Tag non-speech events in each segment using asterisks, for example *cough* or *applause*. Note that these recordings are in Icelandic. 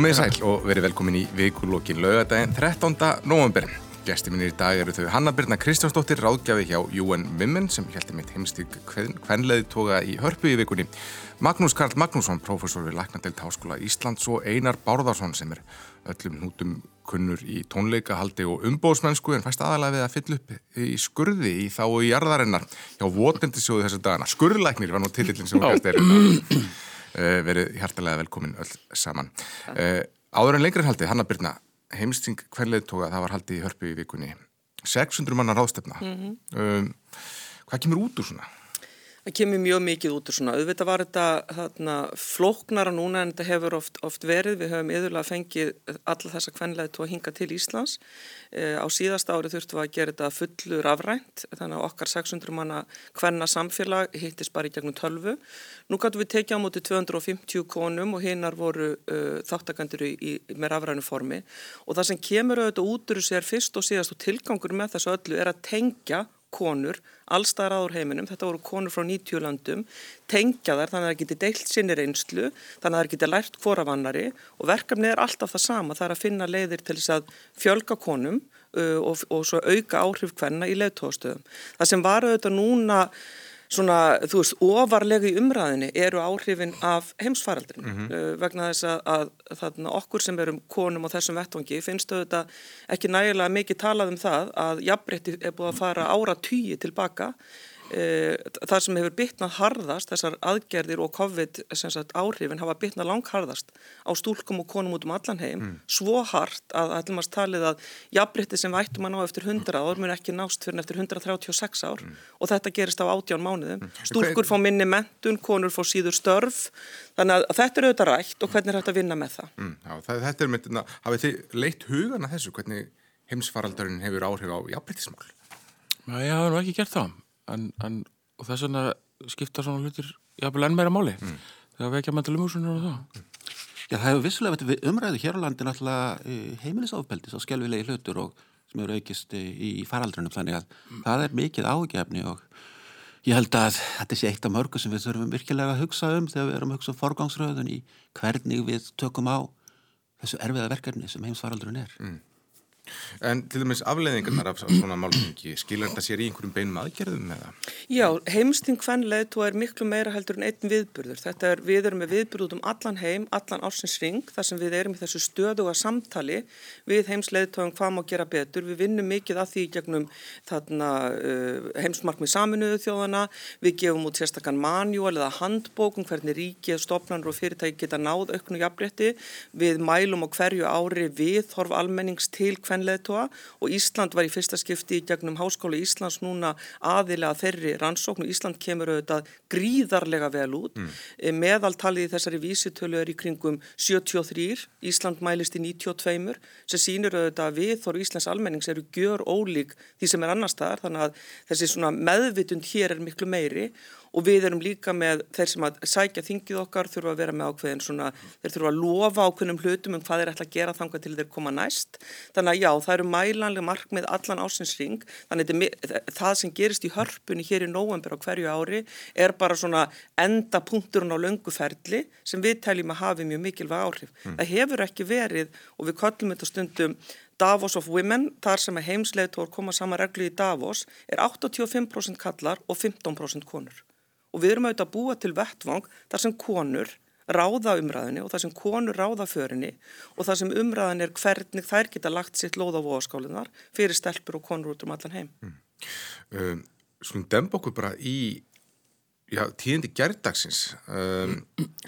Komið sæl og verið velkomin í vikulókin laugadaginn 13. november. Gæsti mínir í dag eru þau Hanna Birna Kristjánsdóttir, ráðgjafi hjá UN Women sem heldur mitt heimstík hvenleði toga í hörpu í vikunni. Magnús Karl Magnússon, professor við Læknadelt Háskóla Íslands og Einar Bárðarsson sem er öllum nútum kunnur í tónleikahaldi og umbóðsmennsku en fæst aðalega við að fylla upp í skurði í þá og í jarðarinnar hjá Votendisjóðu þessu dagana. Skurðlæknir var nú tillillin sem hún gæst er uh, verið hjartalega velkomin öll saman. Uh, áður en lengri haldi, Hanna Birna, heimsting hverleið tóka það var haldið í hörpu í vikunni. 600 manna ráðstefna. Mm -hmm. um, hvað kemur út úr svona? Kemur mjög mikið út úr svona. Auðvitað var þetta þarna, flóknara núna en þetta hefur oft, oft verið. Við höfum yðurlega fengið alla þessa kvenleið tóa hinga til Íslands. E, á síðast ári þurftum við að gera þetta fullur afrænt. Þannig að okkar 600 manna kvenna samfélag hittist bara í gegnum tölvu. Nú gætu við tekið á móti 250 konum og hinnar voru uh, þáttakandur í, í, með afrænu formi. Og það sem kemur auðvitað út úr sér fyrst og síðast og tilgangur með þessu öllu er að tengja konur allstaðar áður heiminum, þetta voru konur frá 90 landum, tengja þær þannig að það geti deilt sinni reynslu, þannig að það geti lært hvora vannari og verkefnið er alltaf það sama, það er að finna leiðir til þess að fjölga konum uh, og, og svo auka áhrif hvenna í leiðtóðstöðum. Það sem var auðvitað núna svona, þú veist, ofarlega í umræðinni eru áhrifin af heimsfaraldrin mm -hmm. uh, vegna þess að, að þarna, okkur sem erum konum á þessum vettvangi finnst auðvitað ekki nægilega mikið talað um það að jafnbreytti er búið að fara ára tíi tilbaka Eh, það sem hefur bytnað harðast, þessar aðgerðir og COVID sagt, áhrifin hafa bytnað langharðast á stúlkum og konum út um allan heim, mm. svo hart að ætlum að talið að jafnbritti sem vættum að ná eftir 100 ár mun ekki nást fyrir eftir 136 ár mm. og þetta gerist á 18 mánuðum. Mm. Stúlkur fá minni mentun, konur fá síður störf, þannig að þetta er auðvitað rætt og hvernig er þetta að vinna með það? Mm. Já, það þetta er myndin að, hafið þið leitt hugan að þessu, hvernig heimsfaraldarinn hefur áhrif á jafnbrittismál? Já, ekki en, en þess vegna skipta svona hlutir jafnvel enn meira máli mm. þegar vekja mental umhúsunar og það. Já, það hefur vissulega umræðu hér á landin alltaf eh, heimilisofbeldis og skjálfilegi hlutur og sem eru aukist eh, í faraldrunum þannig að mm. það er mikið ágefni og ég held að þetta sé eitt af mörgu sem við þurfum virkilega að hugsa um þegar við erum að hugsa um forgangsröðun í hvernig við tökum á þessu erfiða verkefni sem heimsfaraldrun er. Mm. En til dæmis afleiðingarnar af svona málfengi, skilur þetta sér í einhverjum beinum aðgerðum eða? Já, heimsting hvernleit og er miklu meira heldur en einn viðburður. Þetta er, við erum með viðburð út um allan heim, allan ársins ring, þar sem við erum í þessu stöðuga samtali við heimsleiðtóðum hvað má gera betur. Við vinnum mikið að því gegnum þarna uh, heimsmarkmið saminuðu þjóðana, við gefum út sérstakann manjúal eða handbókum hvernig ríkið, stopnarnir og fyrirtæki geta náð auknu jafnrétti. Við mælum á hverju ári við horf almennings til hvern kvenleðtóa og Ísland var í fyrsta skipti í gegnum Háskóla Íslands núna aðilega þeirri rannsókn og Ísland kemur auðvitað gríðarlega vel út. Mm. Eh, meðaltalið í þessari vísitölu er í kringum 73, Ísland mælist í 92 sem sínur auðvitað að við þóru Íslands almennings eru gjör ólík því sem er annar staðar þannig að þessi meðvitund hér er miklu meiri og við erum líka með þeir sem að sækja þingið okkar þurfa að vera með ákveðin svona, þeir þurfa að lofa ákveðnum hlutum um hvað þeir ætla að gera þangað til þeir koma næst. Þannig að já, það eru mælanlega markmið allan ásinsring, þannig að það sem gerist í hörpunni hér í nóvember á hverju ári er bara svona enda punkturinn á lönguferli sem við teljum að hafi mjög mikilvæg áhrif. Mm. það hefur ekki verið og við kollum þetta stundum Davos of Women, þar sem heimsleitor koma saman reglu í Davos, er 85% kallar og 15% konur og við erum auðvitað að búa til vettvang þar sem konur ráða umræðinni og þar sem konur ráða förinni og þar sem umræðin er hvernig þær geta lagt sitt lóð á vóaskálinar fyrir stelpur og konur út um allan heim. Mm. Um, Svona demb okkur bara í já, tíðindi gerðdagsins. Um,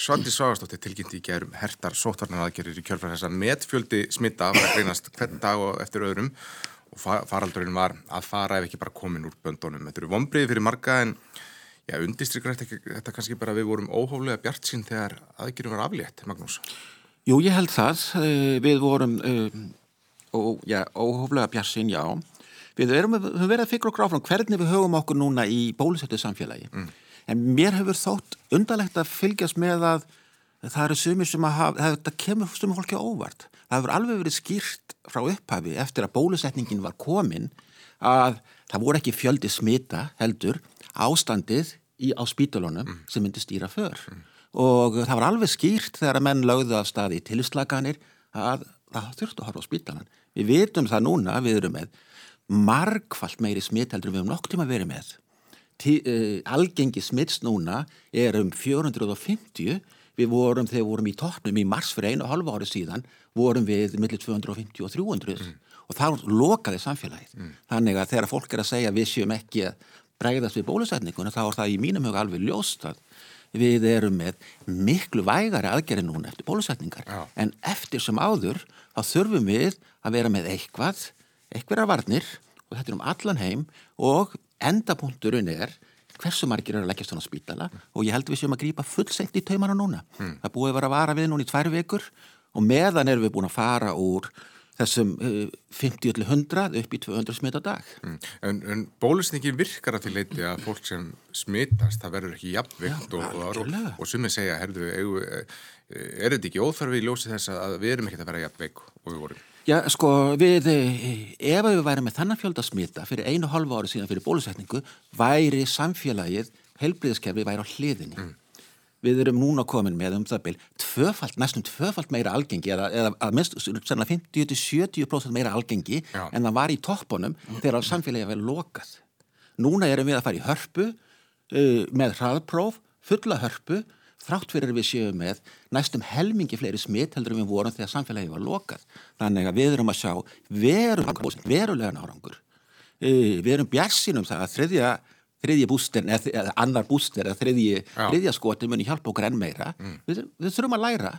Svandi Svagastóttir tilkynnti í gerðum hertar sótvarnar aðgerir í kjörfæð þess að metfjöldi smitta var að greinast hvern dag og eftir öðrum og faraldurinn var að fara ef ekki bara komin úr böndunum. Þetta eru vonbreiði fyrir marga en Já, undistrykkur þetta, þetta kannski bara við vorum óhóflega bjart sín þegar aðgjörum var aflétt, Magnús? Jú, ég held það. Eh, við vorum um, ó, já, óhóflega bjart sín, já. Við erum við verið að fikra okkur áfram hvernig við höfum okkur núna í bólusettu samfélagi. Mm. En mér hefur þótt undarlegt að fylgjast með að það eru sumir sem að hafa, þetta kemur sumir fólki óvart. Það hefur alveg verið skýrt frá upphafi eftir að bólusetningin var komin að það voru ekki fjöldi smita heldur ástandið í, á spítulunum mm. sem myndi stýra för mm. og það var alveg skýrt þegar að menn lögðu af staði í tilslaganir að það þurftu að horfa á spítalan. Við vitum það núna, við erum með margfalt meiri smitt heldur við um nokk tíma verið með. Tí, uh, algengi smitts núna er um 450, við vorum þegar við vorum í toppnum í mars fyrir einu og halva ári síðan, vorum við millir 250 og 300 mm. Og þá lokaði samfélagið. Mm. Þannig að þegar fólk er að segja við séum ekki að bregðast við bólusetninguna þá er það í mínum huga alveg ljóst að við erum með miklu vægari aðgerði núna eftir bólusetningar Já. en eftir sem áður þá þurfum við að vera með eitthvað eitthvað varnir og þetta er um allan heim og endapunkturinn er hversu margir eru að leggja svona spítala mm. og ég held við séum að grýpa fullsengt í taumana núna mm. það búið að vera að vara við núna í tvær vikur og meðan erum við búin að fara úr þessum uh, 50-100 upp í 200 smitt á dag. Mm. En, en bólusningin virkar að til leiti að fólk sem smittast, það verður ekki jafnvikt og, og, og, sumið segja, herðu, er þetta ekki óþarfi í ljósi þess að við erum ekki að vera jafnveik og við vorum? Já, sko, við, ef við værum með þannan fjölda smitta fyrir einu hálfu ári síðan fyrir bólusetningu, væri samfélagið, helbriðskefli væri á hliðinni. Mm við erum núna komin með um það byrj tvöfalt, næstum tvöfalt meira algengi eða, eða að minnst 50-70% meira algengi Já. en það var í toppunum þegar samfélagi að vera lokað. Núna erum við að fara í hörpu uh, með hraðpróf, fulla hörpu þrátt fyrir við séum með næstum helmingi fleiri smitt heldur við vorum þegar samfélagi var lokað. Þannig að við erum að sjá veru, verulegan árangur. Uh, við erum bjassin um það að þriðja þriðji búster, eða annar búster eða þriðji, þriðja skoti muni hjálpa okkur enn meira. Mm. við, við þurfum að læra.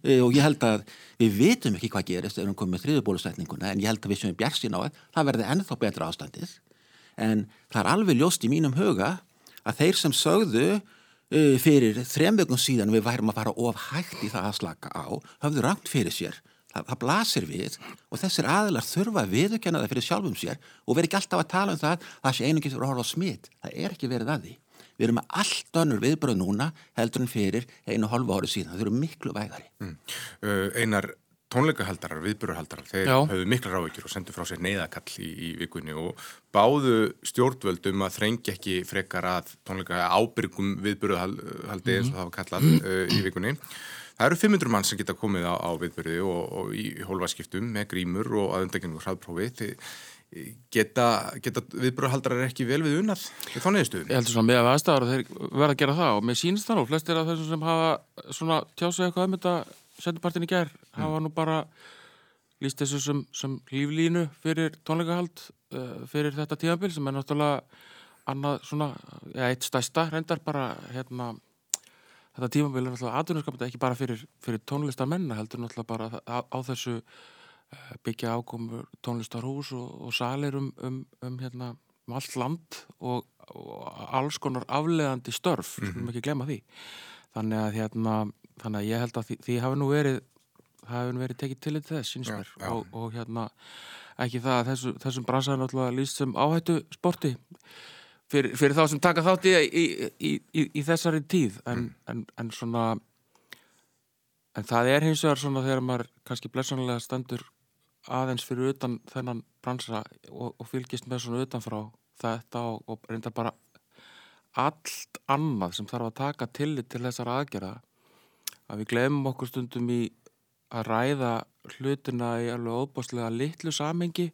E, og ég held að við vitum ekki hvað gerist ef við komum með þriðju bólusætninguna en ég held að við sem við björnsinn á það það verði ennþá betra ástandið. En það er alveg ljóst í mínum huga að þeir sem sögðu e, fyrir þremvögun síðan við værum að fara of hægt í það að slaka á höfðu rangt fyrir sér það, það blasir við og þessir aðlar þurfa að viðkjöna það fyrir sjálfum sér og veri ekki alltaf að tala um það það sé einungis fyrir að horfa á smitt það er ekki verið að því við erum með allt önnur viðbröð núna heldur en fyrir einu hálfu ári síðan það eru miklu vægari mm. uh, Einar tónleikahaldarar, viðbúruhaldarar, þeir Já. höfðu mikla ráðvíkjur og sendu frá sér neyðakall í, í vikunni og báðu stjórnvöldum að þrengi ekki frekar að tónleika ábyrgum viðbúruhaldi mm -hmm. eins og það var kallað uh, í vikunni. Það eru 500 mann sem geta komið á, á viðbyrði og, og í hólfaskiptum með grímur og aðundekinu hraðprófi. Geta, geta viðbyrðuhaldarar ekki vel við unnað í þá neðistuðum? Ég heldur svona með að aðstæðar að þeir verða að gera það og með sínst þannig og flestir af þessum sem hafa svona tjásið eitthvað um þetta sendupartin í gerð mm. hafa nú bara líst þessu sem, sem líflínu fyrir tónleikahald uh, fyrir þetta tíðanbíl sem er náttúrulega annað svona, ja, eitt stæsta reyndar bara hérna þetta tímabili er náttúrulega aðunarskapandi ekki bara fyrir, fyrir tónlistar menna heldur náttúrulega bara á, á þessu eh, byggja ákomur tónlistarhús og, og salir um, um, um, hérna, um allt land og, og alls konar aflegandi störf, mm -hmm. skulum ekki glemma því þannig að, hérna, þannig að ég held að því, því hafi nú verið hafi nú verið tekið til þess já, já. Og, og hérna ekki það að þessu, þessum bransaði náttúrulega líst sem áhættu sporti fyrir, fyrir þá sem taka þátt í, í, í, í þessari tíð en, mm. en, en svona en það er hins vegar svona þegar maður kannski blessanlega stendur aðeins fyrir utan þennan bransa og, og fylgist með svona utanfrá þetta og, og reynda bara allt annað sem þarf að taka tillit til þessar aðgerða að við glemum okkur stundum í að ræða hlutina í alveg óbáslega litlu samengi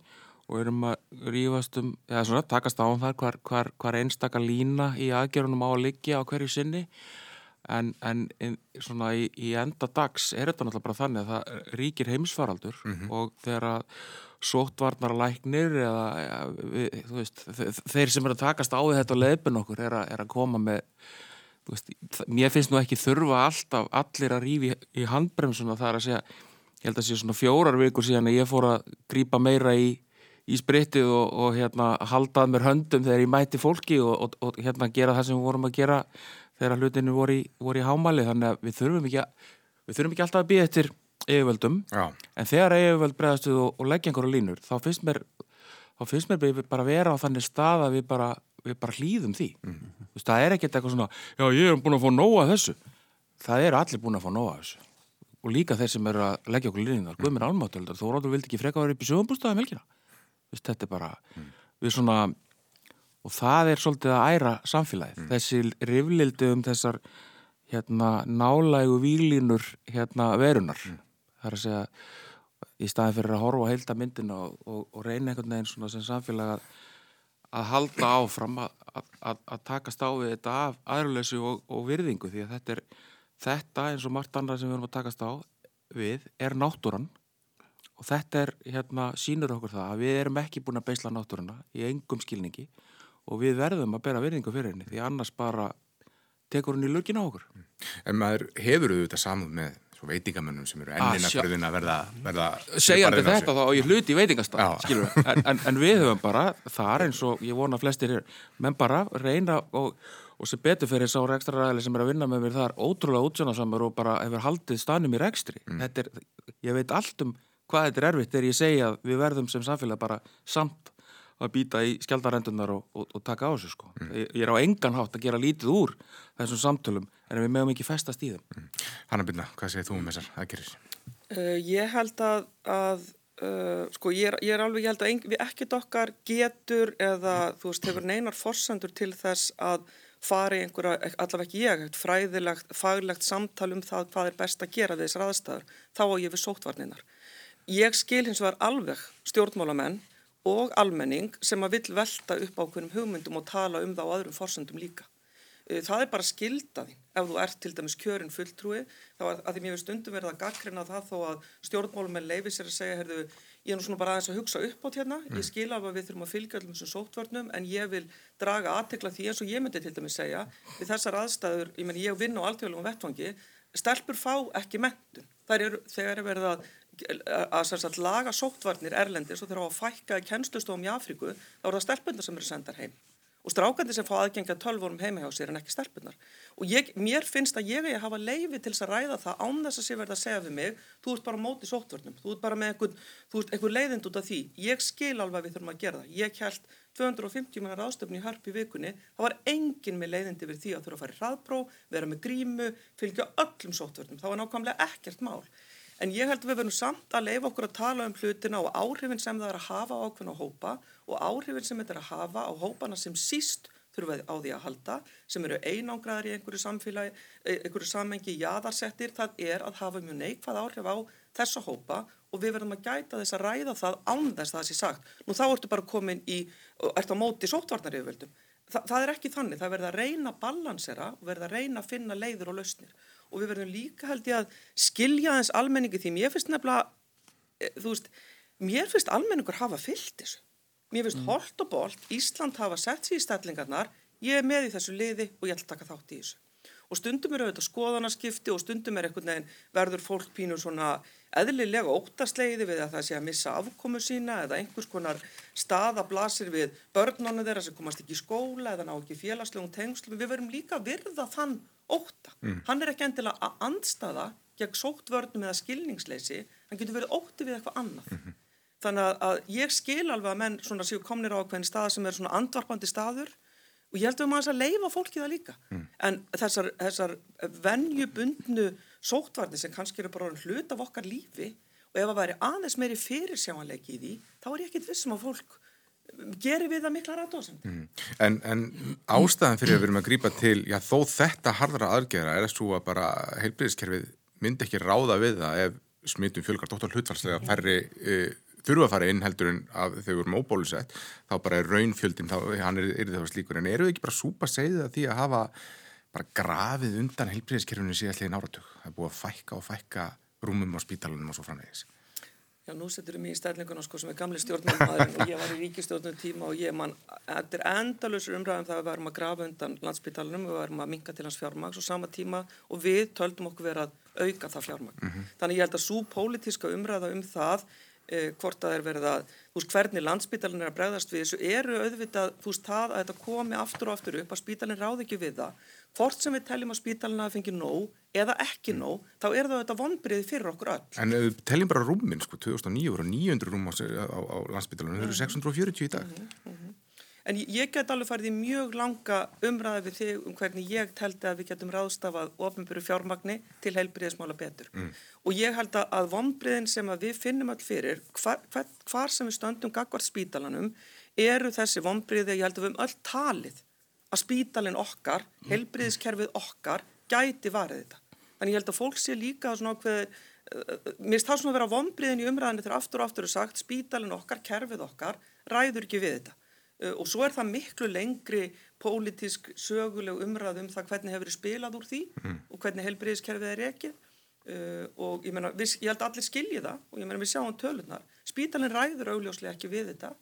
og erum að rífast um, eða svona takast á um það hvar, hvar, hvar einstakar lína í aðgerunum á að liggja á hverju sinni en, en svona í, í enda dags er þetta náttúrulega bara þannig að það ríkir heimsfaraldur mm -hmm. og þegar að sóttvarnar læknir eða við, veist, þeir sem er að takast á þetta leipin okkur er að, er að koma með veist, mér finnst nú ekki þurfa alltaf allir að rífi í handbremsuna það er að segja ég held að sé svona fjórar vikur síðan að ég fór að grýpa meira í í spritið og, og hérna haldað mér höndum þegar ég mæti fólki og, og, og hérna gera það sem við vorum að gera þegar hlutinu voru í, voru í hámali þannig að við þurfum ekki, að, við þurfum ekki alltaf að býja eftir yfirvöldum. Já. en þegar yfirvöld bregðastu og leggja einhverju línur þá finnst mér þá finnst mér bara vera á þannig stað að við bara, við bara hlýðum því. Mm -hmm. Vist, það er ekkert eitthvað svona já ég er búin að fá nóga þessu. Það eru allir búin að fá nóga þessu. Og líka þeir sem eru að leggja okkur línunar, Guðmur Almáttöldur, þú ráður vildi ekki freka að vera upp í sögumbústaðum helgina Vist, þetta er bara mm. við svona og það er svolítið að æra samfélagið. Mm. þessi riflildi um þessar hérna nálægu výlínur hérna verunar það er að segja í staðin fyrir að horfa á heilda myndina og, og, og reyna einhvern veginn svona sem samfélag að, að halda áfram að, að, að, að takast á við þetta af aðruleysu og, og virðingu. Því að þetta er þetta eins og margt annað sem við erum að takast á við er náttúran og þetta er hérna sínur okkur það að við erum ekki búin að beisla náttúruna í engum skilningi og við verðum að bera virðingu fyrir henni því annars bara tekur henni lögin á okkur. En maður hefur auðvitað samúð með svo veitingamönnum sem eru Ah, ennina fyrir að verða, verða segjandi þetta þá og ég hluti í við, en, en, en við höfum bara þar eins og ég vona flestir er menn bara reyna og, og sem betur fyrir sá rekstraræðli sem er að vinna með mér þar ótrúlega útsjónasamur og bara hefur haldið stanum í rekstri. Þetta er, ég veit allt um hvað þetta er erfitt þegar ég segja að við verðum sem samfélag bara samt að býta í skjaldarendunar og, og, og taka á þessu sko. Ég, ég er á engan hátt að gera lítið úr þessum samtölum en við meðum ekki festast í þeim Hanna Byrna, hvað segir þú um þessar aðgerir? Uh, ég held að, að uh, sko ég er, ég er alveg, ég held að ein, við ekkert okkar getur eða þú veist hefur neinar forsendur til þess að fara í einhverja, allavega ekki ég, fræðilegt, faglegt samtal um það hvað er best að gera við þessar aðstæður, þá á ég við sóttvarninar. Ég skil hins vegar alveg stjórnmálamenn og almenning sem að vill velta upp ákveðnum hugmyndum og tala um það á öðrum forsendum líka. Eh, Það er bara skildaðin ef þú ert til dæmis kjörin fulltrúi þá er að því mér við stundum verið að gaggrina það þó að stjórnmálum leifi sér að segja heyrðu, ég er nú svona bara aðeins að hugsa upp átt hérna. Ég skil alveg að við þurfum að fylgja allum þessum sóttvörnum en ég vil draga aðtekla því eins og ég myndi til dæmis segja við þessar aðstæður, ég menn ég vinn á alþjóðlegum vettvangi stelpur fá ekki mentun þær eru þegar er verið að að, að laga sóttvarnir erlendis og þeirra á að fækka í kennslustofum í Afríku þá eru það stelpundar sem eru sendar heim og strákandi sem fá aðgengja tölvunum heima hjá sér en ekki stelpunar. Og ég, mér finnst að ég eigi að hafa leifi til þess að ræða það án þess að sé verða að segja við mig, þú ert bara á móti sóttvörnum, þú ert bara með einhvern, þú ert einhver leiðind út af því. Ég skil alveg við þurfum að gera það. Ég held 250 mannar ástöfni í hörp í vikunni, það var engin með leiðindi við því að þurfa að fara í hraðpróf, vera með grímu, fylgja öllum sóttvörnum. Það var nákvæmlega ekkert mál. En ég held að við verðum samt að leifa okkur að tala um hlutina og áhrifin sem það er að hafa á ákveðna hópa og áhrifin sem þetta er að hafa á hópana sem síst þurfa á því að halda, sem eru einangraðar í einhverju samfélagi, e, einhverju samengi jáðarsettir, það er að hafa mjög neikvað áhrif á þessa hópa og við verðum að gæta þess að ræða það án þess að það sé sagt. Nú þá ertu bara komin í, ert á móti sóttvarnarjöfveldum. Þa, það er ekki þannig, það verða að reyna balansera og verða að reyna að finna leiður og lausnir og við verðum líka held ég að skilja þess almenningi því mér finnst nefnilega, e, þú veist, mér finnst almenningur hafa fyllt þessu. Mér finnst mm. holt og bolt, Ísland hafa sett sér í stellingarnar, ég er með í þessu liði og ég ætla að taka þátt í þessu. Og stundum eru auðvitað skoðanaskipti og stundum er einhvern veginn verður fólk pínur svona eðlilega óttasleiði við að það sé að missa afkomu sína eða einhvers konar staða blasir við börnunum þeirra sem komast ekki í skóla eða ná ekki félagslegum tengslum. Við verum líka virða þann ótta. Mm. Hann er ekki endilega að andstaða gegn sóttvörnum eða skilningsleysi, hann getur verið ótti við eitthvað annað. Mm -hmm. Þannig að, að ég skil alveg að menn svona séu komnir á ákveðin stað sem er svona andvarpandi staður og ég held að maður að leifa fólki það líka. Mm. En þessar, þessar venjubundnu sóttvarnir sem kannski eru bara hlut af okkar lífi og ef það væri aðeins meiri fyrirsjáanleiki í því, þá er ég ekkit vissum að fólk gerir við það mikla rættóðsend. Mm. En, en ástæðan fyrir að við erum að grípa til, já þó þetta harðra aðgerða er svo að bara heilbriðiskerfið myndi ekki ráða við það ef smitum fjölgar dóttar hlutfarslega færri uh, þurfa að fara inn heldur en að þau eru móbólusett, þá bara er raunfjöldin, þá, hann er, er það slíkur, en eru ekki bara súpa segðið að því að hafa bara grafið undan heilbriðiskerfinu síðastlegin áratug? Það er búið að fækka og fækka rúmum á spítalunum og svo framvegis. Já, nú setur við mér í stærlinguna sko sem er gamli stjórnmálmaðurinn og ég var í ríkistjórnum tíma og ég mann, þetta er endalusur umræðum það að við varum að grafa undan landsbytalanum, við varum að minga til hans fjármaks og sama tíma og við töldum okkur verið að auka það fjármaks. Mm -hmm. Þannig ég held að svo pólitíska umræða um það hvort að það er verið að, þú veist, hvernig landsbytalan er að bregðast við þessu eru auðvitað, þú veist, það að þetta komi aftur og aftur upp að spítalinn ráð ekki við það hvort sem við teljum að spítalina að fengi nóg eða ekki nóg, þá er það þetta vonbriði fyrir okkur öll. En ef við teljum bara rúmin, sko, 2009 voru 900 rúm á, á, á landsbytalanum, þau eru 640 í dag. Mm -hmm, mm -hmm. En ég get alveg farið í mjög langa umræði við þig um hvernig ég teldi að við getum ráðstafað ofnbyrju fjármagni til heilbriðismála betur. Mm. Og ég held að vonbriðin sem að við finnum all fyrir, hvar, hvar, hvar sem við stöndum gagvart spítalanum, eru þessi vonbriði, ég held að við höfum öll talið að spítalinn okkar, helbriðiskerfið okkar gæti varðið þetta. Þannig ég held að fólk sé líka svona ákveði, uh, mér finnst það svona að vera vonbriðin í umræðinu þegar aftur og aftur er sagt spítalinn okkar, kerfið okkar, ræður ekki við þetta. Uh, og svo er það miklu lengri pólitísk söguleg umræð um það hvernig hefur spilað úr því mm. og hvernig helbriðiskerfið er ekki uh, og ég, meina, við, ég held að allir skilji það og ég meina við sjáum tölunar. Spítalinn ræður augljóslega ekki við þetta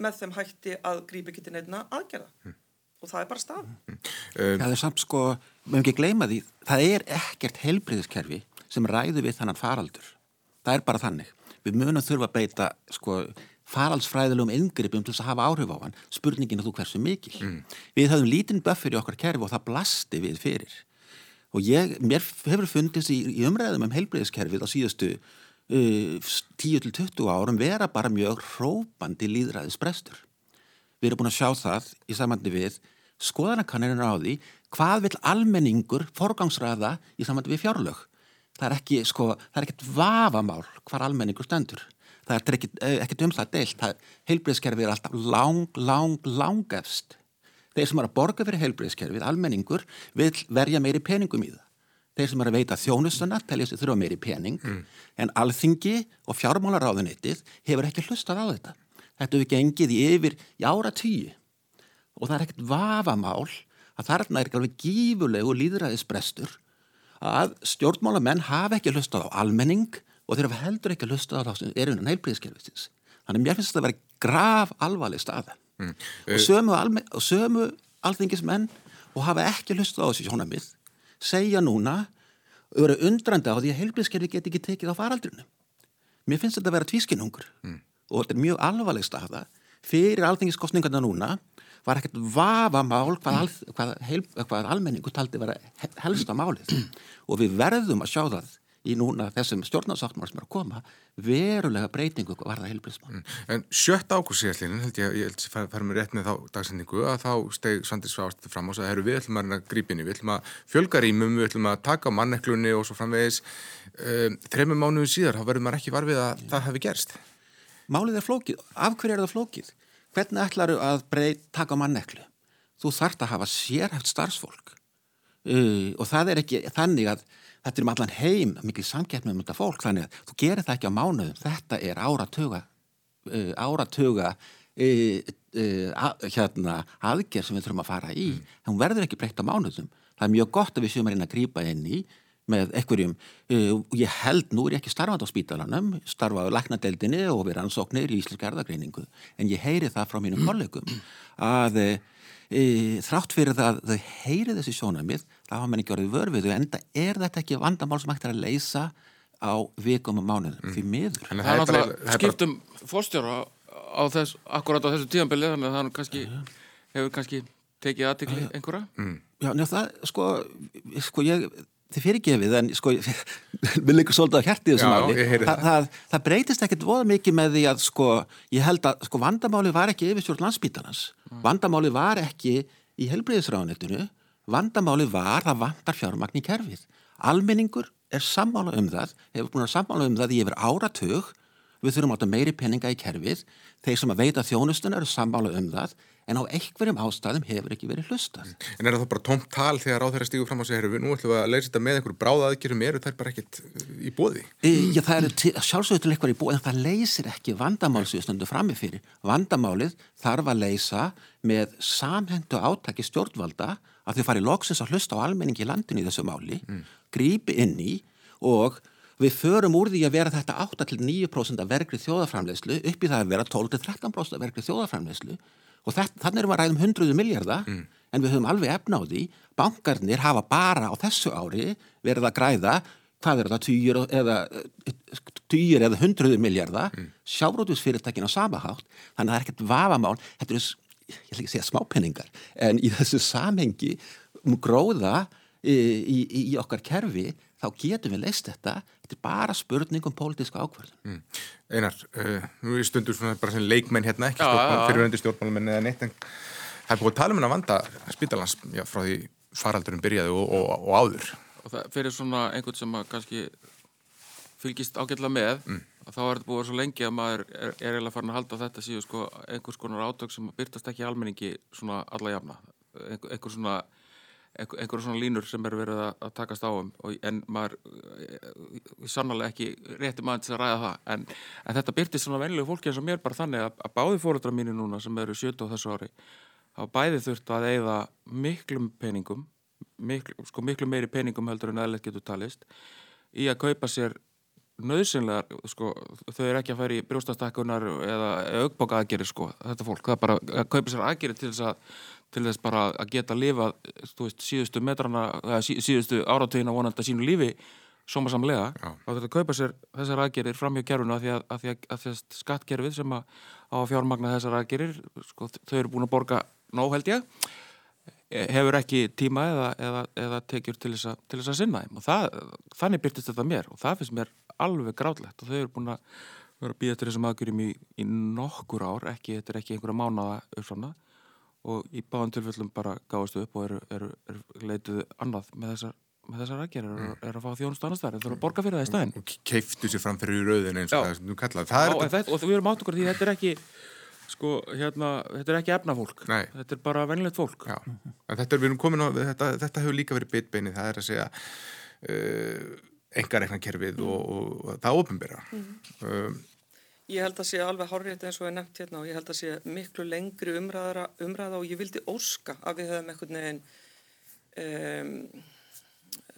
með þeim hætti að grípi ekki til nefna aðgerða mm. og það er bara stað. Mm. Um, það er samt sko, hefum ekki gleyma því, það er ekkert helbriðiskerfi sem ræður við þannan faraldur. Það er bara þannig. Við munum þurfa að beita sko faraldsfræðilegum yngrippum til þess að hafa áhrif á hann. Spurningin að þú hversu mikil? Mm. við höfum lítinn böffur í okkar kerfi og það blasti við fyrir. Og ég, mér hefur fundist í, í umræðum um heilbreyðiskerfið á síðustu uh, 10-20 árum vera bara mjög hrópandi líðræðisbrestur við erum búin að sjá það í samandi við skoðanakannirinn á því hvað vil almenningur forgangsræða í samandi við fjárlög. Það er ekki, sko, það er ekkert vafamál hvar almenningur stendur það er ekkert, eh, ekkert um það deilt. Heilbreyðskerfið er alltaf lang, lang, langefst. Þeir sem er að borga fyrir heilbreyðskerfið, almenningur vil verja meiri peningum í það. Þeir sem er að veita þjónustuna telja sér þurfa meiri pening. Mm. en alþingi og fjármálaráðunitið hefur ekki hlustað á þetta. Þetta hefur gengið í yfir í ára tíu og það er ekkert vafamál að þarna er ekki alveg gífulegu líðræðisbrestur að stjórnmálamenn hafa ekki hlustað á almenning og þeir hafa heldur ekki að lusta á það sem er unan heilbríðiskerfisins. Þannig mér finnst þetta að vera graf alvarleg staða mm. og eh, sömu, sömu alþingismenn og hafa ekki lusta á þessi sjónamið segja núna og vera undrandi á því að heilbríðiskerfi get ekki tekið á faraldrinu. Mér finnst þetta að vera tvískinnungur mm. og þetta er mjög alvarleg staða fyrir alþingiskostningarna núna var ekkert vafamál hvað, al, hvað, heil, hvað almenningu taldi vera helsta málið og við verðum að sjá það í núna þessum stjórnarsáttmál sem er að koma verulega breytingu var það heilbríðsmál. Mm. En sjött ákvæmsíðallinin held ég, ég held að það fær mér rétt með þá dagsendingu að þá steg Sandis Svást fram og sagði, við ætlum að grípinni, við ætlum að fjölga rýmum, við ætlum að taka manneklunni og svo framvegis. Um, Þreymum mánuðu síðar, þá verður maður ekki varfið að mm. það hefði gerst. Málið er flókið. Af hverju er það flókið? Hvernig ætlaru að breyt taka manneklu? Þú þart að hafa sérhæft starfsfólk uh, og það er ekki þannig að þetta er um allan heim mikil samgætt með þetta fólk þannig að þú gerir það ekki á mánuðum. Þetta er áratuga uh, áratuga uh, uh, hérna aðgerð sem við þurfum að fara í. Mm. hún verður ekki breytt á mánuðum. Það er mjög gott að við séum að reyna að grýpa inn í með ekkurjum og ég held nú er ég ekki starfand á spítalanum starfaðu laknadeldinni og við rannsóknir í Íslenska erðagreiningu en ég heyri það frá mínum *clears throat* kollegum að e, þrátt fyrir það að þau heyri þessi sjónamið það hafa mann ekki orðið vörfið en er þetta ekki vandamál sem hægt er að leysa á vikum og mánuðum mm. því miður Það er náttúrulega skiptum fórstjóra á þess, akkurat á þessu tíðanbili þannig að það kannski, hefur kannski tekið aðtikli einhverja mm. Já, njá, það, sko, sko ég þið fyrirgefið, en sko *laughs* við leikum svolítið á máli Þa, það. Það, það breytist ekkert voða mikið með því að sko, ég held að sko vandamáli var ekki yfirstjórn landsbítanans mm. vandamáli var ekki í helbriðisráðanettinu Vandamáli var að vandar fjármagn í kerfið. Almenningur er sammála um það, hefur búin að sammála um það í yfir áratug, við þurfum átta meiri peninga í kerfið, þeir sem að veita þjónustuna eru sammála um það, en á einhverjum ástæðum hefur ekki verið hlustað. En er það bara tómt tal þegar á þeirra stígu fram á sig, herru, nú ætlum við að leysa þetta með einhverju bráðaðgjörum, eru þær bara ekkit í bóði? E, já, það eru sjálfsögur til eitthvað í bóði, en það leysir ekki vandamálsvíðstundu framifyrir. Vandamálið þarf að leysa með samhendu átaki stjórnvalda að þau fari loksins að hlusta á almenningi í landinu í þessu máli, mm. grípi inn í og við förum úr því að vera þetta 8-9% af vergrið þjóðaframlegslu upp í það að vera 12-13% af vergrið þjóðaframlegslu og þannig erum við að ræðum 100 miljardar mm. en við höfum alveg efna á því bankarnir hafa bara á þessu ári verið að græða hvað er það, týjir eða týjir eða 100 miljardar mm. sjárótusfyrirtækin á samahátt þannig að það er ekkert vafamál þetta er ég ætla ekki að segja smápenningar en í þessu samhengi um gróða í, í, í okkar kerfi þá getum við leist þetta. Þetta er bara spurning um pólitíska ákverðin mm. Einar, uh, nú er stundur svona bara sem leikmenn hérna ekki fyrirvendir stjórnmálmenn eða neitt en það er búin að tala um henn að vanda spítalans já, frá því faraldurum byrjaði og, og, og áður. Og það fyrir svona einhvern sem að kannski fylgist ágætla með mm þá er þetta búið svo lengi að maður er, er eiginlega farin að halda þetta síðu sko einhvers konar átök sem byrtast ekki almenningi svona alla jafna. Einhver, einhver svona einhver, svona línur sem er verið að takast á um. Og, en maður eh, sannlega ekki rétti maður til að ræða það. En, en þetta byrtist svona venlegu fólki eins og mér bara þannig að, að báði fóröldra mínu núna sem eru 70 á þessu ári hafa bæði þurft að eigða miklum peningum miklu, sko, miklu meiri peningum heldur en aðlega getur talist í að kaupa sér nöðsynlegar, sko, þau eru ekki að færi í brjóstastakkunar eða auðbóka aðgerir, sko, þetta fólk, það er bara að kaupa sér aðgerir til þess að til þess bara að geta að lifa veist, síðustu metrana, eða sí, síðustu áratögin á vonanda sínu lífi sómasamlega, þá þurfa að kaupa sér þessar aðgerir fram hjá kerfuna að því að, að, að, að skattkerfið sem að á að fjármagna þessar aðgerir, sko, þau eru búin að borga nóg held ég hefur ekki tíma eða, eða, eða tekjur til þess, a, til þess að sinna þeim. Og það, þannig byrtist þetta mér og það finnst mér alveg grátlegt og þau eru búin að vera að býða til þessum aðgjörum í, í nokkur ár, ekki, þetta er ekki einhverja mánaða uppframna og í báðan tilfellum bara gáðastu upp og eru, eru, eru leituð annað með þessar, með þessar aðgerður mm. er, er að fá þjónust annars þar, þeir eru að borga fyrir það í staðin og keiftu sér fram fyrir rauðin eins og það þú kallaði það Já, þetta... og við erum átt okkur því þetta er ekki sko, hérna, þetta er ekki efnafólk. Nei. þetta er bara venilegt fólk. Þetta er, á þetta, þetta hefur líka verið bitbeini, það er að segja uh, engareiknarkerfið mm. og, og, það ofinbera mm. um, Ég held að sé alveg horrið eins og ég nefnt hérna og ég held að sé miklu lengri umræða, umræða og ég vildi óska að við höfum einhvern veginn um,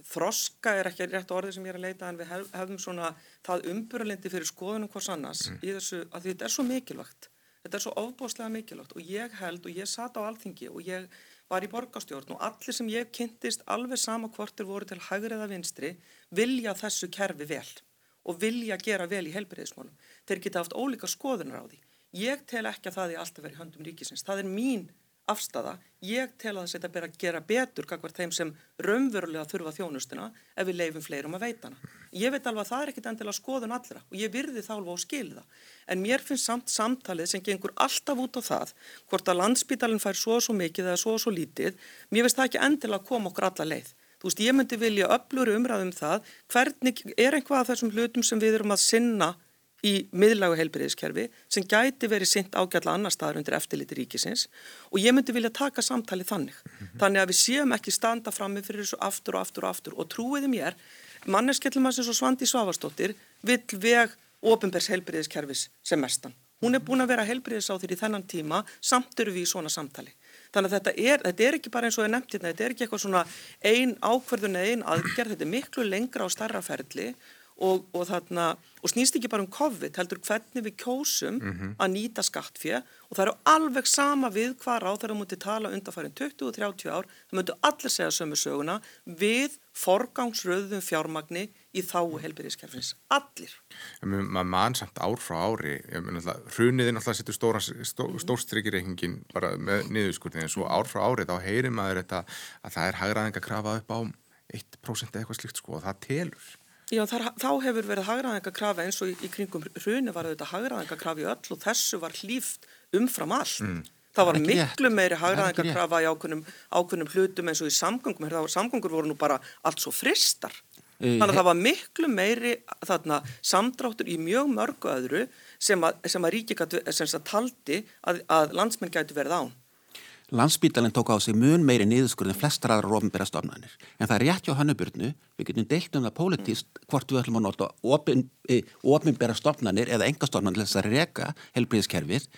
þroska er ekki rétt orðið sem ég er að leita en við hefum svona það umbyrjalendi fyrir skoðunum hvers annars mm. í þessu að þetta er svo mikilvægt þetta er svo ofbóslega mikilvægt og ég held og ég sat á alþingi og ég var í borgastjórn og allir sem ég kynntist alveg sama hvortir voru til hægri eða vinstri vilja þessu kerfi vel og vilja gera vel í helbriðismálum. Þeir geta haft ólíka skoðunar á því. Ég tel ekki að það er alltaf verið höndum ríkisins. Það er mín afstafa. Ég tel að þetta ber að gera betur kakvar þeim sem raunverulega þurfa þjónustuna ef við leifum fleirum að veitana. Ég veit alveg að það er ekkit endilega skoðun allra og ég virði þá alveg á skilða. En mér finnst samt samtalið sem gengur alltaf út á það hvort að landsbítalinn fær svo og svo mikið eða svo og svo lítið. Mér finnst það ekki endilega að koma okkur alla leið. Þú veist, ég myndi vilja öflur umræðum það hvernig er einhvað af þessum hlutum sem við erum að sinna í miðlagu heilbyrðiskerfi sem gæti verið sint ágætla annar staðar undir eftirliti ríkisins og ég myndi vilja taka samtali þannig. Mm -hmm. Þannig að við séum ekki standa frammi fyrir þessu aftur og aftur og aftur og trúiði mér, manneskellum að sem Svandi Svavastóttir vill veg ofinbærs heilbyrðiskerfis sem mestan. Hún er búin að vera heilbyrðis á því í þennan tíma samt eru við í svona samtali. Þannig að þetta er, þetta er ekki bara eins og ég nefndi þetta, þetta er ekki eitthvað svona ein ákverðun eða ein aðgerð, þetta er miklu lengra á starra ferli og, og, þarna, og snýst ekki bara um COVID, heldur hvernig við kjósum mm -hmm. að nýta skattfjö og það eru alveg sama við hvað ráð þeirra múti tala undanfærin 20-30 ár, það múti allir segja sömu söguna við forgangsröðum fjármagni í þáu helbyrðiskerfins. Allir. Maður mann samt ár frá ári, hruniðin alltaf setur stóra, stó, stórstrykirreikningin bara með niðurskurðin en svo ár frá ári þá heyrir maður þetta að það er hagraðing að krafa upp á 1% eitthvað slikt sko og það telur. Já, þar, þá hefur verið hagraðingakrafa eins og í, í kringum hruni var þetta hagraðingakrafa í öll og þessu var hlýft umfram allt. Mm. Það var miklu meiri hagraðingakrafa í ákveðnum, ákveðnum hlutum eins og í samgöngum. Samgöngur voru nú bara allt svo fristar. Þannig að það var miklu meiri þarna, samdráttur í mjög mörgu öðru sem að, sem að ríki sem að taldi að, að landsmenn gætu verið án. Landsbítalinn tók á sig mun meiri niðurskurð en flestar aðra ofinbæra stofnanir. En það er rétt hjá hannuburnu, við getum deilt um það pólitíst hvort við ætlum að nota ofinbæra e, stofnanir eða enga stofnanir til þess að reka helbriðskerfið.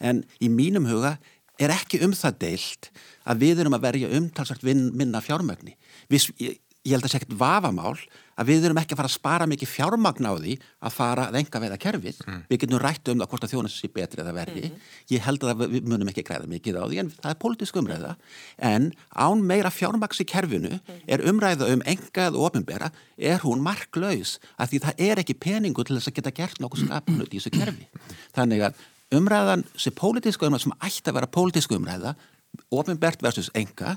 En í mínum huga er ekki um það deilt að við erum að verja umtalsagt minna fjármögni. Við, ég held að sé ekkert vafamál að við erum ekki að fara að spara mikið fjármagn á því að fara að enga veða kerfið mm. við getum rætt um það hvort að þjónast sé betri eða verði, mm. ég held að við munum ekki græða mikið á því en það er pólitísk umræða en án meira fjármags í kerfinu mm. er umræða um engað og ofinbera er hún marklaus að því það er ekki peningu til þess að geta gert nokkuð skapnut í þessu kerfi þannig að umræðan sem pólitísk umræða sem ætti að vera pólitísk umræða ofinbert versus enga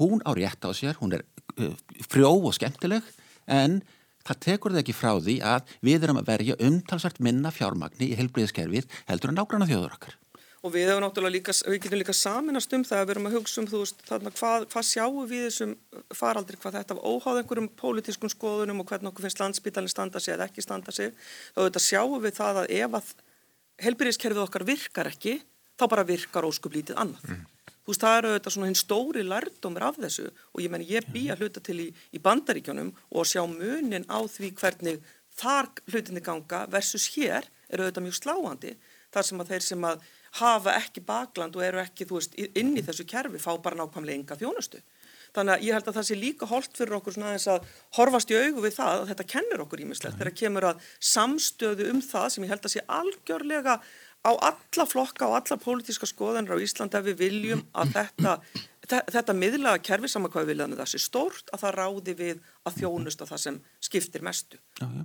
hún á rétt á sér, hún er uh, frjó og skemmtileg en það tekur það ekki frá því að við erum að verja umtalsvært minna fjármagni í helbriðiskerfið heldur en nágranna þjóður okkar. Og við hefum náttúrulega líka, við getum líka saminast um það að við erum að hugsa um þú veist þarna hvað, hvað sjáum við þessum faraldri, hvað þetta óháð einhverjum pólitískum skoðunum og hvernig okkur finnst landsbytalinn standa sig eða ekki standa sig, þá þetta sjáum við það að ef að helbriðiskerfið okkar virkar ekki, þá bara virkar óskuplítið annað. Mm. Þú veist, það eru auðvitað svona hinn stóri lærdómur af þessu. Og ég menn ég bý að hluta til í, í bandaríkjónum og sjá munin á því hvernig þar hlutinni ganga versus hér eru auðvitað mjög sláandi. Þar sem að þeir sem að hafa ekki bakland og eru ekki, þú veist, inn í þessu kerfi fá bara nákvæmlega enga þjónustu. Þannig að ég held að það sé líka holdt fyrir okkur svona aðeins að horfast í augu við það að þetta kennur okkur ímislegt þegar kemur að samstöðu um það sem ég held að sé algjörlega á alla flokka og alla pólitíska skoðanir á Íslandi ef við viljum að þetta, þetta miðlaga kerfi saman hvað við viljaðum það sé stórt að það ráði við að þjónusta það sem skiptir mestu. Já, já.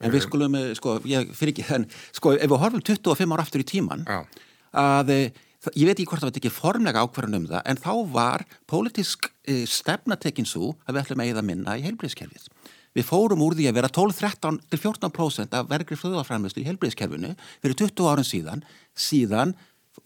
En við skulum, eh, sko, ég fyrir ekki þenn, sko, ef við horfum 25 ára aftur í tíman, já. að eh, ég veit ekki hvort það var ekki formlega ákvarðan um það, en þá var pólitísk e, stefnatekinn svo að við ætlum að eða minna í heilbreyðskerfið. Við fórum úr því að vera 12-13 til 14% af vergrið flöðafræðmjöstu í heilbreyðskerfinu fyrir 20 árin síðan, síðan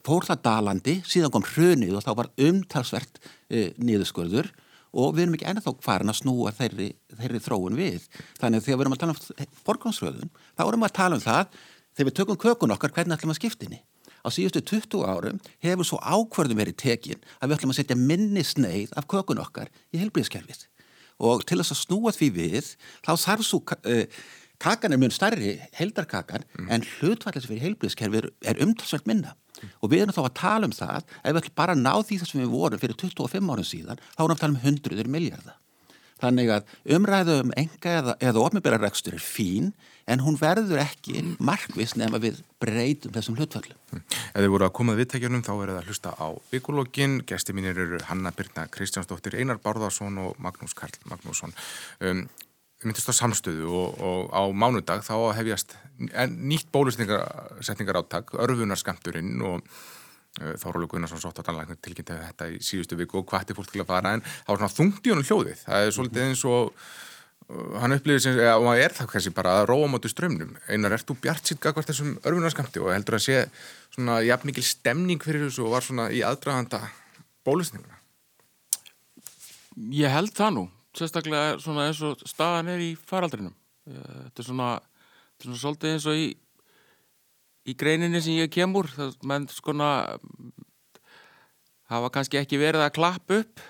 fór það dalandi, síðan kom hrunið og þá var umtalsvert e, niðurskurður og við erum ekki ennþá farin að snúa þeirri, þeirri þróun við. Þannig að þegar við erum að tala um borgansröðun, þá erum við að tala um það þegar við tökum kökun okkar hvernig ætlum að skiptinni á síðustu 20 árum hefur svo ákverðum verið tekin að við ætlum að setja minni sneið af kökun okkar í helbriðskerfið og til þess að snúa því við þá þarf svo uh, kakan er mjög starri heldarkakan mm. en hlutvallis fyrir helbriðskerfið er umtalsvægt minna mm. og við erum þá að tala um það ef við ætlum bara að ná því þess að við vorum fyrir 25 árum síðan þá erum við að tala um hundruður miljardar Þannig að umræðu um enga eða, eða ofnbjörgarrekstur er fín en hún verður ekki markvis nefn að við breytum þessum hlutfallum. Mm. Ef þið voru að komað viðtækjunum þá er það að hlusta á vikulógin. Gesti mínir eru Hanna Birna Kristjánsdóttir, Einar Bárðarsson og Magnús Karl Magnússon. Um, við myndist á samstöðu og, og á mánudag þá hefjast nýtt bólusningarsetningar áttak, örfunarskampturinn og Eh, Þórólu Gunnarsson sótt á tannlæknir tilkynnti þetta í síðustu viku og hvarti fólk til að fara en það var svona þungt í honum hljóðið. Það er svolítið eins og uh, hann upplýðir sem, og það er það kannski bara að róa mátu strömmnum, einar ert þú bjart sitt gagvart þessum örfunarskampti og heldur að sé svona jafn mikil stemning fyrir þessu og var svona í aðdraganda bólusninguna Ég held það nú sérstaklega svona eins og staðan er í faraldrinum. Þetta er svona, þetta er svona svolítið eins og í í greininni sem ég kemur það menn skona hafa kannski ekki verið að klappa upp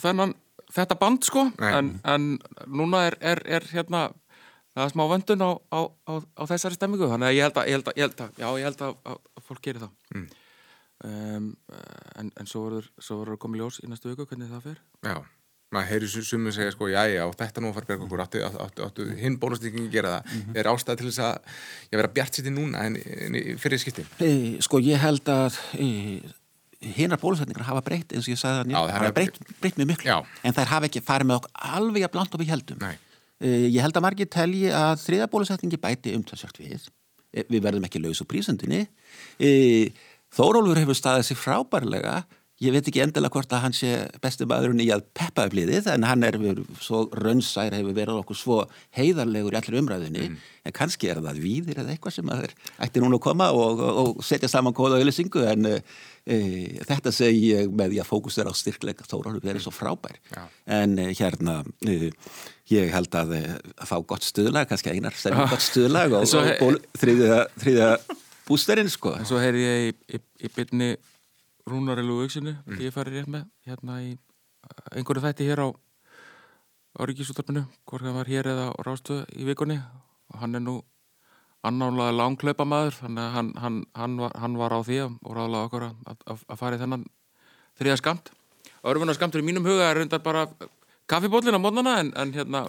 þennan þetta band sko en, en núna er, er, er hérna það er smá vöndun á, á, á, á þessari stemmingu þannig að ég held að, ég held að, ég held að já ég held að, að fólk gerir það. Mm. um, en, en svo verður komið ljós í næstu viku hvernig það fer. Já maður heyrir sumum segja sko, já, já, þetta nú far berg okkur, áttu, áttu, áttu hinn bólustíkingi gera það, mm -hmm. er ástæð til þess að ég vera bjart sitt í núna en, en fyrir skipti? E, sko, ég held að e, hinnar bólustíkingar hafa breytt, eins og ég sagði að það hafa breytt, breytt. mjög miklu, já. en þær hafa ekki farið með okkur alveg að blant og við heldum. E, ég held að margir telji að þriða bólustíkingi bæti umtalsvægt við. E, við verðum ekki laus úr prísundinni. E, Þórólfur hefur staðið sér frábærlega Ég veit ekki endilega hvort að hann sé bestu maðurinn í að peppa upp liðið en hann er svo rönnsær hefur verið okkur svo heiðarlegur í allir umræðinni mm. en kannski er það víðir eða eitthvað sem að þeir ætti núna að koma og, og, og setja saman kóða og auðvisingu en e, þetta segi ég með því að fókus er á styrkleika þóraður verið svo frábær ja. en e, hérna e, ég held að, að fá gott stuðlag, kannski einar sem ah. *laughs* gott stuðlag og, og þriðja, þriðja bústerinn sko. En svo heyri ég í, í, í byrni Rúnari Lúvíksinu mm. ég fari rétt með hérna í einhverju þætti hér á á Ríkisúttarpinu, hvort það var hér eða á Rástöðu í vikunni. Og hann er nú annálaði langklaupa maður þannig að hann, hann, hann, var, hann var á því og ráðlaði okkur að, að, að fara í þennan þriða skamt Örfunar skamtur í mínum huga er reyndar bara kaffibólin á mótnana en, en hérna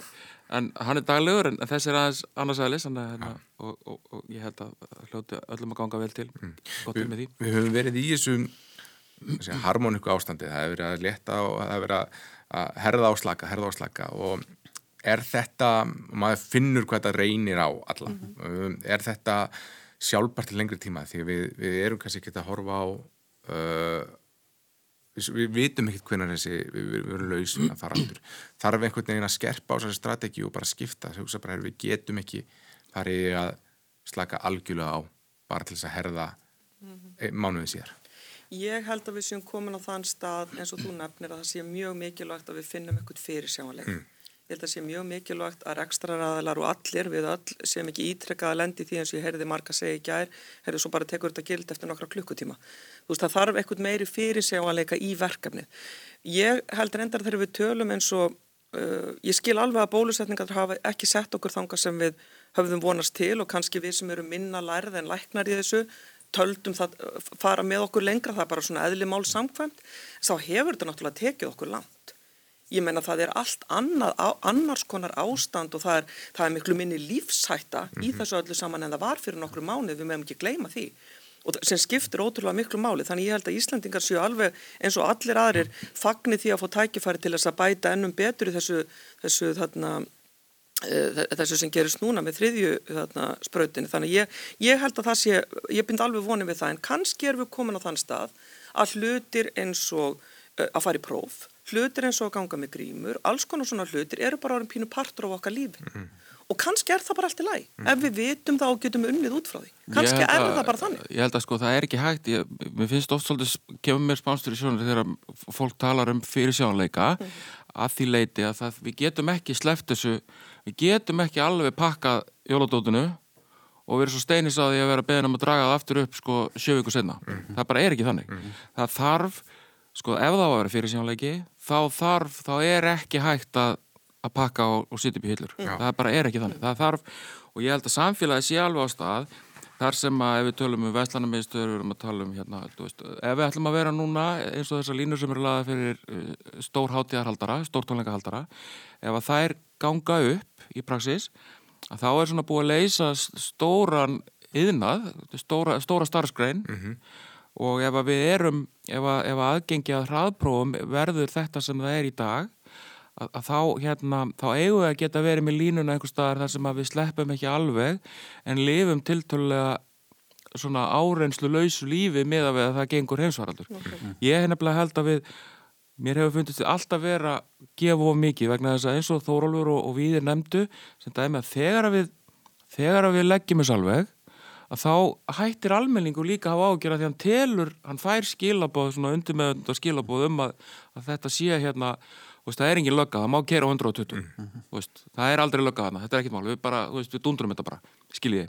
en hann er daglegur en, en þess er aðeins annars aðeins hérna, og, og, og ég held að hljóti öllum að ganga vel til. Mm. gott við, með því. Við höfum verið í þessum harmoníku ástandi, það hefur verið að leta og það hefur verið að herða áslaka, herða áslaka og er þetta, maður finnur hvað þetta reynir á alla, mm -hmm. er þetta sjálfbært til lengri tíma? Því við, við erum kannski ekki að horfa á uh, við, við vitum ekkert hvernig þessi, við, við erum lausum að fara áttur, þarf einhvern veginn að skerpa á þessari strategi og bara skipta, bara, við getum ekki farið að slaka algjörlega á bara til þess að herða mm -hmm. mánuðið sér Ég held að við séum komin á þann stað eins og þú nefnir að það sé mjög mikilvægt að við finnum eitthvað fyrir sjáanleik. Mm. Ég held að sé mjög mikilvægt að rekstraraðalar og allir við öll sem ekki ítrekkaða lendi því eins og ég heyrði marga segja í gær, heyrði svo bara tekur þetta gild eftir nokkra klukkutíma. Þú veist það þarf eitthvað meiri fyrir sig á að leika í verkefnið. Ég held reyndar þegar við tölum eins og uh, ég skil alveg að bólusetningar hafa ekki sett okkur þanga sem við höfðum vonast til og kannski við sem eru minna lærið en læknar í þessu töldum það fara með okkur lengra, það er bara svona eðli mál samkvæmt, þá hefur þetta náttúrulega tekið okkur langt. Ég menna það er allt annað, annars konar ástand og það er, það er miklu minni lífshætta mm -hmm. í mhm. þessu öllu saman en það var fyrir nokkru mánuð, við meðum ekki gleyma því og sem skiptir ótrúlega miklu máli þannig ég held að Íslandingar séu alveg eins og allir aðrir fagnir því að fá tækifæri til þess að bæta ennum betur í þessu, þessu þarna þessu sem gerist núna með þriðju þarna, sprautinu þannig ég, ég held að það sé ég bind alveg vonið við það en kannski erum við komin á þann stað að hlutir eins og uh, að fara í próf hlutir eins og að ganga með grímur alls konar svona hlutir eru bara orðin pínu partur á okkar lífi mm. og kannski er það bara allt í læg mm. ef við vitum það og getum unnið út frá því kannski er það bara þannig Ég held að sko það er ekki hægt ég, mér finnst oft svolítið kemur mér spánstur í sjónu þegar fólk talar um fyrir sjónleika mm. að því leiti að það, við getum ekki sleppt þessu við getum ekki alveg pakkað jóladótinu og verið svo steinis að því að vera beðin um að draga það aftur upp sko sjövíku senna mm -hmm. það bara er ekki þannig mm -hmm. það þarf, sko ef það var að vera fyrir sjónleiki þá þarf, þá er ekki hægt að, að pakka og, og sitja upp í hillur Já. það bara er ekki þannig, það þarf og ég held að samfélagi sé alveg á stað þar sem að ef við tölum um vestlanarmiðstöður við erum að tala um hérna veist, ef við ætlum að vera núna eins og þessar línur sem eru laðið fyrir uh, stór hátíðarhaldara, stór tónleikahaldara ef að þær ganga upp í praksis að þá er svona búið að leysa stóran yðnað, stóra, stóra starfskrein mm -hmm. og ef við erum, ef að, ef að aðgengi að hraðprófum verður þetta sem það er í dag að, að þá, hérna, þá eigum við að geta verið með línuna einhver staðar þar sem að við sleppum ekki alveg en lifum tiltölulega svona árenslu lausu lífi með að, að það gengur heimsvaraldur. Okay. Ég hef nefnilega held að við mér hefur fundist þetta alltaf vera að gefa of mikið vegna þess að eins og Þórólfur og, og Víðir nefndu sem dæmi að þegar að við þegar að við leggjum þess alveg að þá hættir almenningu líka að hafa ágjör að því hann telur, hann fær skilabóð svona undir með skilabóð um að, að þetta sé hérna, veist, það er engin lögga, það má kera 120 mm -hmm. veist, það er aldrei lögga þarna, þetta er ekkit mál við bara, veist, við dundrum þetta bara, skiljiði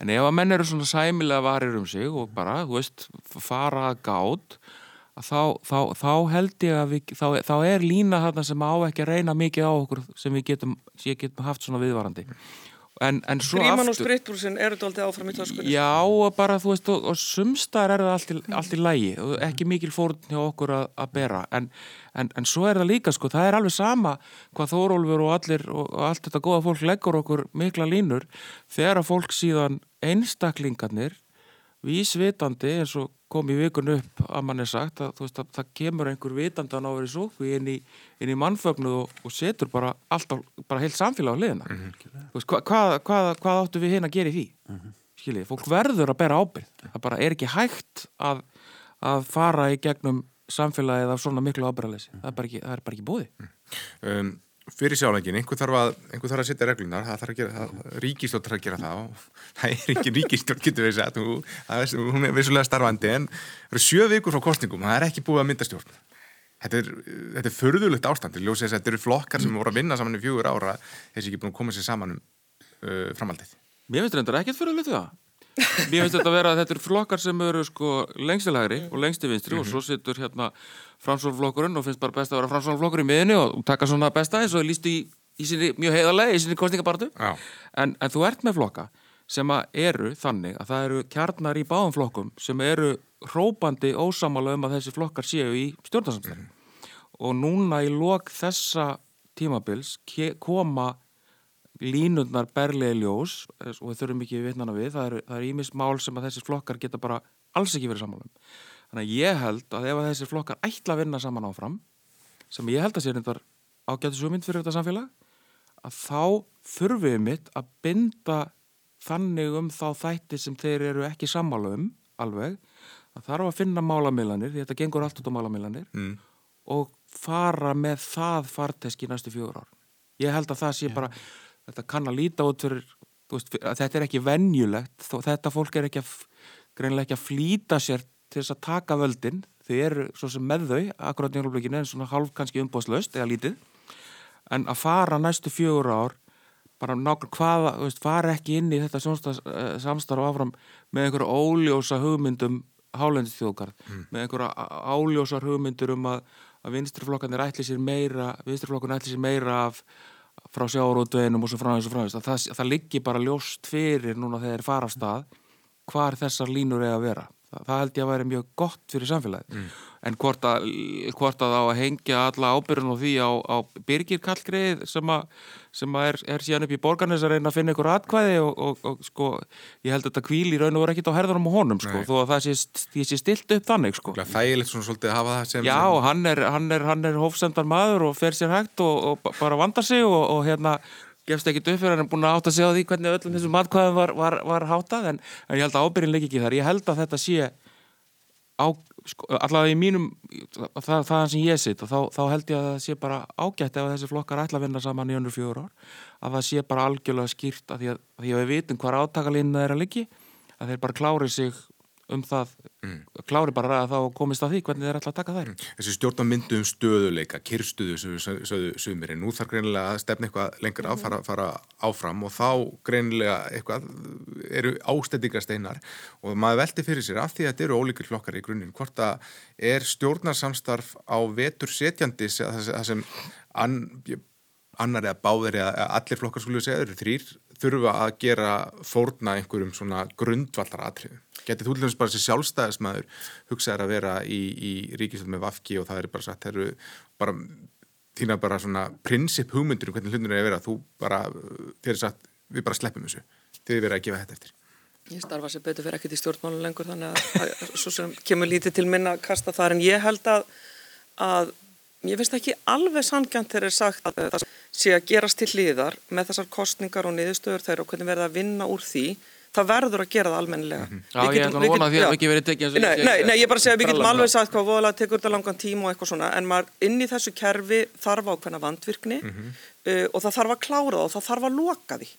en ef að menn eru svona sæmilega varir um sig og bara, þú veist, fara gátt þá, þá, þá held ég að við, þá, þá er lína þarna sem á ekki að reyna mikið á okkur sem við getum, getum haft svona viðvarandi. En, en svo Gríman aftur og spritbrúsin eru þetta alltaf áfram í töskunni. Já, og bara þú veist, og, og sumstar er það allt í, lægi ekki mikil fórn hjá okkur að, að bera. En, en, en svo er það líka, sko, það er alveg sama hvað Þórólfur og allir og, og allt þetta góða fólk leggur okkur mikla línur þegar að fólk síðan einstaklingarnir vísvitandi eins og kom í vikun upp að mann er sagt að, veist, að það kemur einhver vitandan á verið sóku inn í, inn í mannfögnu og, og setur bara alltaf, bara heilt samfélag á liðina mm -hmm. veist, hva, hvað, hvað, hvað áttu við hérna að gera í því mm -hmm. skiljið, fólk verður að bera ábyrg það bara er ekki hægt að, að fara í gegnum samfélagið af svona miklu ábyrgalessi, mm -hmm. það, það er bara ekki búið um fyrir sjálfengin, einhver þarf að einhver þarf að setja reglunar, það þarf að gera ríkistjórn þarf að gera það og *laughs* það er ekki ríkistjórn getur við sett, hún er vissulega starfandi en það eru sjö vikur frá kostningum það er ekki búið að mynda stjórn þetta er, þetta er förðulegt ástand ljósið þess að þetta eru flokkar sem voru að vinna saman í fjögur ára þessi ekki búin að koma sér saman um uh, framaldið. Mér finnst þetta ekkert förðulegt það Mér finnst þetta að vera að þetta eru flokkar sem eru sko lengstilegri og lengstivinstri mm -hmm. og svo sittur hérna fransólflokkurinn og finnst bara best að vera fransólflokkur í miðinu og taka svona besta eins og lístu í, í sinni mjög heiðarlega í sinni kostningabartu en, en þú ert með flokka sem eru þannig að það eru kjarnar í báðum flokkum sem eru hrópandi ósamála um að þessi flokkar séu í stjórnarsamstæðin mm -hmm. og núna í lok þessa tímabils koma línundnar berlega ljós og við þurfum ekki vittnana við, það er ímis mál sem að þessi flokkar geta bara alls ekki verið sammálum. Þannig að ég held að ef að þessi flokkar ætla að vinna saman áfram, sem ég held að sé reyndar ágættu sumynd fyrir þetta samfélag, að þá þurfum við mitt að binda þannig um þá þætti sem þeir eru ekki sammála um alveg, að þarf að finna málamilanir, því þetta gengur allt út á málamilanir, mm. og fara með það farteski næstu fjögur ár. Ég held að það sé yeah. bara þetta kann að líta út fyrir veist, þetta er ekki venjulegt þetta fólk er ekki að greinlega ekki að flýta sér til þess að taka völdin. Þau eru svo sem með þau akkurát í jólublikinu en svona halv kannski umbóðslaust eða lítið. En að fara næstu fjögur ár bara nákvæm hvaða, veist, fara ekki inn í þetta samstarf áfram með einhverja óljósa hugmyndum hálendistjókar, með einhverja áljósar hugmyndur um að, að vinstriflokkarnir ætli sér meira vinstriflokkarnir ætli sér meira af frá sjárótveginum og svo frá þessu frá þessu að það, það liggi bara ljóst fyrir núna þegar þeir fara af stað hvar þessar línur eiga að vera. Það, það held ég að væri mjög gott fyrir samfélagið en hvort að, hvort að á að hengja alla ábyrjun og því á, á Birgir Kallgreið sem, að, sem að er, er síðan upp í borgarnes að reyna að finna ykkur atkvæði og, og, og sko, ég held að þetta kvíl í raun og voru ekkit á herðunum á honum sko, Nei. þó að það sé, sé stilt upp þannig sko. Þægilegt svona svolítið að hafa það sem Já, hann er, hann er, hann er hófsendar maður og fer sér hægt og, og ba- bara vandar sig og, og hérna gefst ekkit upp fyrir hann er búin að átta sig á því hvernig öllum þessum matkvæðum var, var, var hátað en, en ég held að ábyrðin leik ekki þar. Ég held að þetta sé á, sko, allavega í mínum það, það sem ég sitt og þá, þá held ég að það sé bara ágætt ef þessi flokkar ætla að vinna saman í önnur fjögur ár að það sé bara algjörlega skýrt að því að, að því að við vitum hvar átakalínna er að liggi að þeir bara klári sig um það. Klári bara að þá komist að því hvernig þeir ætla að taka þær. Þessi stjórnarmyndu um stöðuleika, kyrstuðu sem við sögðu sumiri, nú þarf greinilega að stefna eitthvað lengur á, fara, fara áfram og þá greinilega eitthvað eru ástendingasteinar og maður velti fyrir sér af því að þetta eru ólíkir flokkar í grunninn, hvort að er stjórnarsamstarf á vetur setjandi það sem an, annar eða báðir eða allir flokkar skulle segja, eru þrýr, þurfa að gera fórna einhverjum svona grundvallar atriðum. Getið þú til dæmis bara þessi sjálfstæðismæður hugsaður að vera í, í ríkistöld með Vafki og það er bara sagt, það eru bara þína bara svona prinsip hugmyndir um hvernig hlutunir er að vera, þú bara, þér er sagt, við bara sleppum þessu, þið er verið að gefa þetta eftir. Ég starfa sér betur fyrir ekkert í stjórnmálun lengur þannig að, að svo sem kemur lítið til minna að kasta þar en ég held að, að ég finnst ekki alveg sangjant þegar er sagt að það sé að gerast til hliðar með þessar kostningar og niðurstöður þeirra og hvernig verða að vinna úr því það verður að gera það almennilega. Mhm. Já, ég ætla að vona því að það ekki verið tekið Nei, nei, nei, ég bara segja að við getum alveg sagt hvað voðalega tekur þetta langan tíma og eitthvað svona en maður inn í þessu kerfi þarf ákveðna vandvirkni uh, og það þarf að klára það og það þarf að loka því.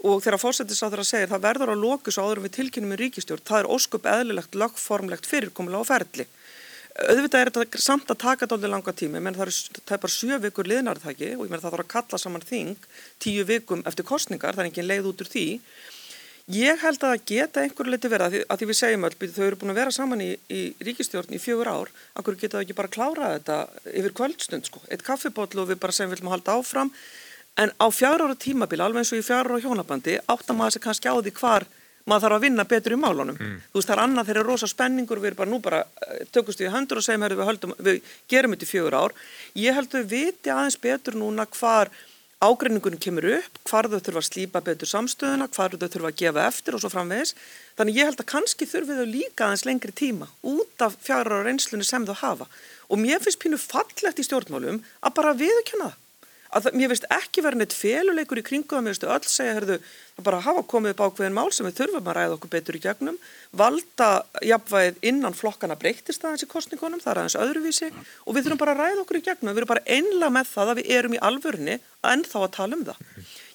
Og þegar fórsetis að segir það verður að loku svo áður við tilkynum í ríkistjórn það er ósköp eðlilegt, lögformlegt fyrirkomulega og ferli. Auðvitað er þetta samt að taka dálítið langa tími menn það er, það er bara sjö vikur liðnar það ekki og ég meina það þarf að kalla saman þing tíu vikum eftir kostningar, það er engin leið út úr því Ég held að það geta einhverju liti verið að því, að því við segjum öll, þau eru búin að vera saman í, í ríkistjórn í fjögur ár, akkur geta það ekki bara klárað þetta yfir kvöldstund sko, eitt kaffibotlu og við bara segjum við viljum halda áfram, en á fjár ára tímabil, alveg eins og í fjár ára hjónabandi, áttar maður sér kannski á því hvar maður þarf að vinna betur í málunum. Þú veist, það er annað er rosa spenningur, við erum bara nú bara eh, tökumst við í höndur og segjum, herri, við, höldum, við gerum þetta í fjögur ár. Ég held að við viti aðeins betur núna hvar ágreiningunum kemur upp, hvar þau þurfa að slípa betur samstöðuna, hvar þau þurfa að gefa eftir og svo framvegis. Þannig ég held að kannski þurfi þau líka aðeins lengri tíma út af fjara reynslunni sem þau hafa. Og mér finnst pínu fallegt í stjórnmálum að bara viðurkenna það. Að það, mér finnst ekki verið neitt feluleikur í kringu það, mér finnst öll segja, herðu, það bara hafa komið upp ákveðin mál sem við þurfum að ræða okkur betur í gegnum, valda jafnvægið innan flokkana breytist aðeins í kostningunum, það er aðeins öðruvísi. Og við þurfum bara að ræða okkur í gegnum, við erum bara einla með það að við erum í alvörni ennþá að tala um það.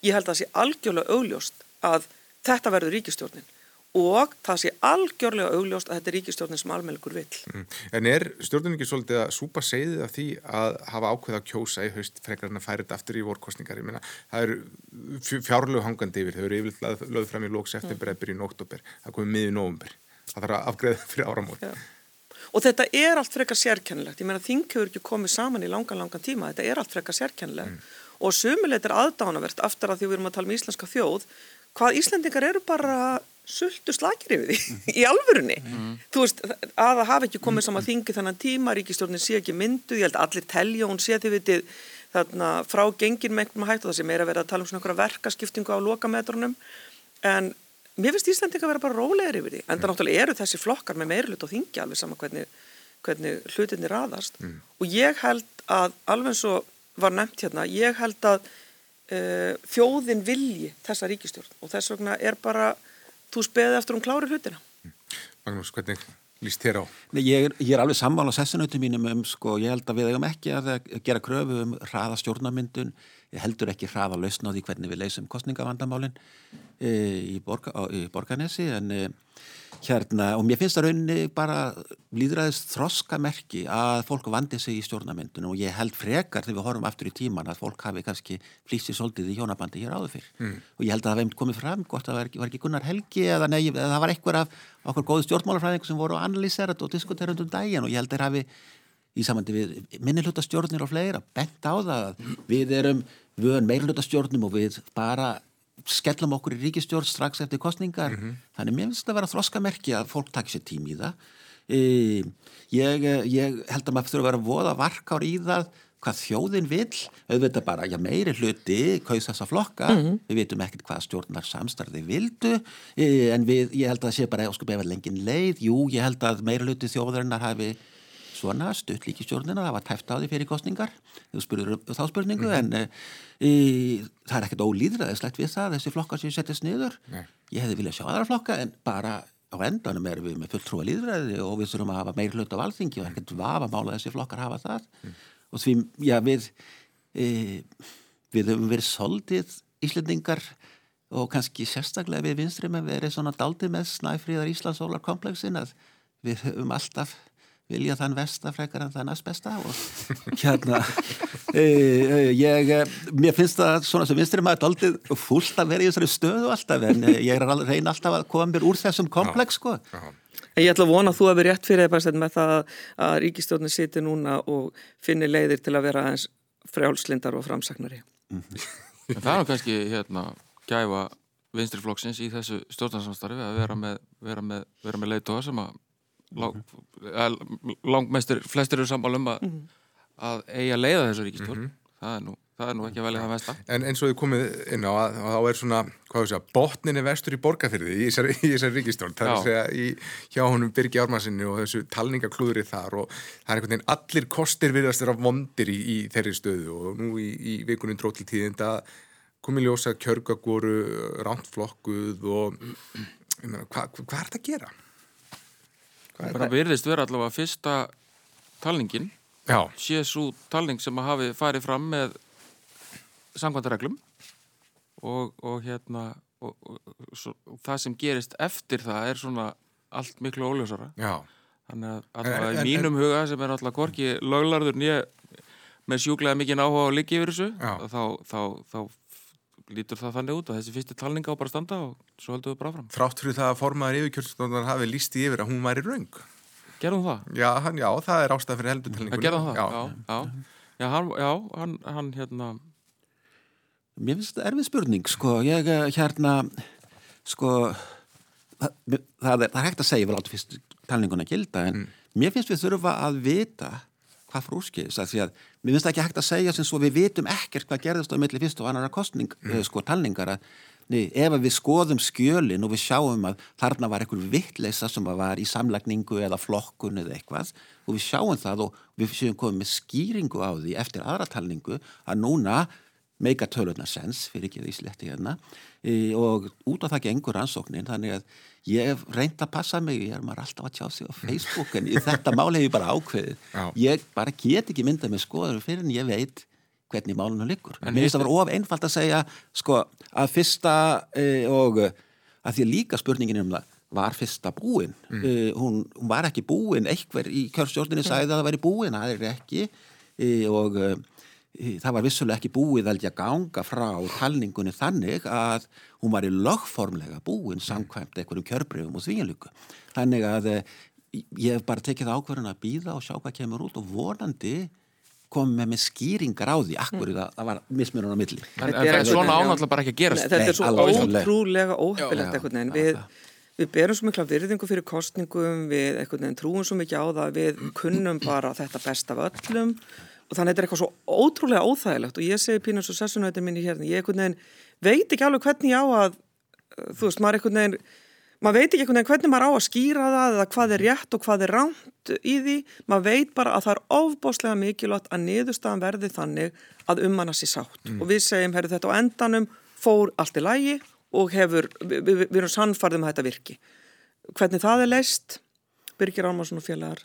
Ég held að það sé algjörlega augljóst að þetta verður ríkistjórnin og það sé algjörlega augljóst að þetta er ríkistjórnin sem almenningur vill. Mm. En er stjórnum ekki svolítið að súpa segðið af því að hafa ákveð að kjósa í haust frekar en að færa þetta aftur í vorkostningar? Ég meina, það eru fjárlegu hangandi yfir, þau eru yfirlega lögð fram í lóks eftir mm. í nóttóber, það komið miður nóvumber. Það þarf að afgreða fyrir áramót. Og þetta er allt frekar sérkennilegt. Ég meina þing hefur ekki komið saman í langan, langan tíma. Þetta er allt frekar sérkennilegt. Mm. Og sumuleit er aðdánavert aftur að því við erum að tala um íslenska þjóð, hvað Íslendingar eru bara sultu slakir yfir því *laughs* í alvörunni. Þú veist, að það hafi ekki komið saman þingi þennan tíma, ríkistjórnin sé ekki mynduð, ég held að allir telja hún sé því vitið þarna frá gengin með einhverjum hættu, það sé meira verið að tala um svona einhverja verkaskiptingu á lokametrunum, en mér finnst Íslandinga að vera bara rólegir yfir því, en það náttúrulega eru þessi flokkar með meirlut og þingja alveg sama hvernig, hvernig hlutinni raðast. Mm. og ég held að alveg eins og var nefnt hérna, ég held að uh, þjóðin vilji þessa ríkistjórn og þess vegna er bara þú speði eftir hún klári hlutina. Magnús, hvernig líst þér á? Nei, ég, er, ég er alveg sammála sessunautum mínum um, sko, ég held að við eigum ekki að gera kröfu um hraða stjórnarmyndun heldur ekki hraða lausna á því hvernig við leysum kostningavandamálin e, í, borga, í borganesi en e, hérna og mér finnst það rauninni bara líðræðist þroskamerki að fólk vandi sig í stjórnamyndunum og ég held frekar þegar við horfum aftur í tíman að fólk hafi kannski flýst sér svolítið í hjónabandi hér áður fyrr mm. og ég held að það hefði komið fram gott að það var ekki, var ekki Gunnar Helgi eða, nei, eða það var einhver af okkur góðu stjórnmálafræðingu sem voru að analýsera og diskutera um daginn og ég held að það hafi í samandi við minnilhutastjórnir og fleira bent á það að við erum vön meirlutastjórnum og við bara skellum okkur í ríkistjórn strax eftir kostningar mm -hmm. þannig mér finnst þetta að vera þroskamerki að fólk takk sér tím í það. E, ég, ég held að maður þurfa að vera voða varkár í það hvað þjóðin vil, auðvitað bara já, meiri hluti, kaus þessa flokka. Mm -hmm. við veitum ekkert hvað stjórnar samstarði vildu, e, en við ég held að það sé bara, sko, befa lengin leið. Jú, ég held að meiri hluti þjóðarinnar hafi svona stutt líkistjórnina, það var tæft á því fyrir kostningar, spurður þá spurningu, mm -hmm. en e, það er ekkert ólýðræðislegt við það, þessi flokkar sem settist niður, Nei. ég hefði viljað sjá aðra flokka, en bara á endanum erum við með fulltrúa líðræði og við þurfum að hafa meir hlut á valþingi og ekkert vafa mála þessi flokkar hafa það mm. og því, já, við e, við höfum verið soldið íslendingar og kannski sérstaklega við vinstri með verið svona daldi með snæfríðar Íslandsólarkompleksin að við höfum alltaf vilja þann vestafrekar en þann asbesta og *laughs* hérna e, e, ég, e, mér finnst það svona sem vinstri maður doldið fúlt að vera í þessari stöðu alltaf en ég er að reyna alltaf að koma mér úr þessum komplex sko. Ég ætla að vona að þú hefur rétt fyrir það með það að ríkistjórnir siti núna og finni leiðir til að vera eins frjálslindar og framsagnari. Mm -hmm. Það er kannski hérna gæfa vinstriflokksins í þessu stjórnarsamstarfi að vera með, vera með, vera með leiðtóða sem að lang, langmestur, flestir eru sammálum að, mm -hmm. að eiga leiða þessu ríkistjórn mm -hmm. það, er nú, það er nú ekki að velja það mesta En eins og þið komið inn á að þá er svona, hvað þú segja, botninni vestur í borgarfyrði í þessari ríkistjórn það er að segja í, hjá honum Birgi Ármansinni og þessu talningaklúðri þar og það er einhvern veginn allir kostir virðast þeirra vondir í, í þeirri stöðu og nú í, í vikunum dróttil tíðinda komið ljósa kjörgagvoru rántflokkuð og hvað hva er þetta að gera? Það? verðist vera allavega fyrsta talningin. Sé svo talning sem að hafi farið fram með sangvandareglum og, og hérna og, og, og það sem gerist eftir það er svona allt miklu óljósara. Já. þannig að allavega í mínum huga sem er allavega korki löglarður nýja með sjúklega mikið áhuga á líki yfir þessu þá, þá, þá lítur það þannig út að þessi fyrsti talninga á bara standa og svo heldum við bara fram. Þrátt fyrir það að formaður yfirkjörnstofnar hafi lísti yfir að hún væri raung. Gerðum það? Já, hann, já það er ástæð fyrir heldurtalningunni. Gerðum það? Já, já. Já, já, hann, já hann, hann hérna... Mér finnst þetta erfið spurning, sko. Ég, eh, hérna, sko, það, það, er, það er hægt að segja vel átt fyrst talninguna gilda, en mm. mér finnst við þurfa að vita hvað frúskis að því að mér finnst það ekki hægt að segja sem svo við vitum ekkert hvað gerðist á milli fyrst og annara kostning, mm. sko talningar að nei, ef við skoðum skjölin og við sjáum að þarna var einhver vittleisa sem var í samlagningu eða flokkun eða eitthvað og við sjáum það og við séum komið með skýringu á því eftir aðra talningu að núna meika tölunar sens fyrir ekki því sletti hérna. E, og út á það gengur ansóknin þannig að ég hef reynd að passa mig ég er maður alltaf að tjá sig á Facebook en þetta mál hef ég bara ákveðið. Já. ég bara get ekki myndað með skoður fyrir en ég veit hvernig málunum liggur. En mér finnst það að vera of einfalt að segja sko að fyrsta e, og að því líka spurningin um það var fyrsta búin? Mm. e, hún, hún var ekki búin. Eitthvað í kjörstjórnini sagði að það væri búin það er ekki. E, og það var vissulega ekki búið velja ganga frá talningunni þannig að hún var í lögformlega búin samkvæmt einhverjum kjörbreyfum og þvíinlugu. Þannig að eh, ég hef bara tekið ákverðin að býða og sjá hvað kemur út og vonandi komið með, með skýringar á því akkur mm. það var mismunum á milli. En, en það er svona ánáttúrulega bara ekki að gerast. Þetta er svo ótrúlega óhefilegt eitthvað en við Við berum svo mikla virðingu fyrir kostningum, við trúum svo mikið á það, við kunnum bara þetta best af öllum og þannig að þetta er eitthvað svo ótrúlega óþægilegt og ég segi pínus og sessunautin minni hérna, ég veginn, veit ekki alveg hvernig ég á að þú veist, maður neginn maður veit ekki veginn hvernig maður á að skýra það eða hvað er rétt og hvað er ránt í því. Maður veit bara að það er ofbáslega mikilvægt að niðurstaðan verði þannig að um hann að sé sátt. Mm. og við segjum, herru þetta á endanum fór allt í lægi og hefur, við, við, við erum sannfarðum að þetta virki. Hvernig það er leist Birgir Álmarsson og félagar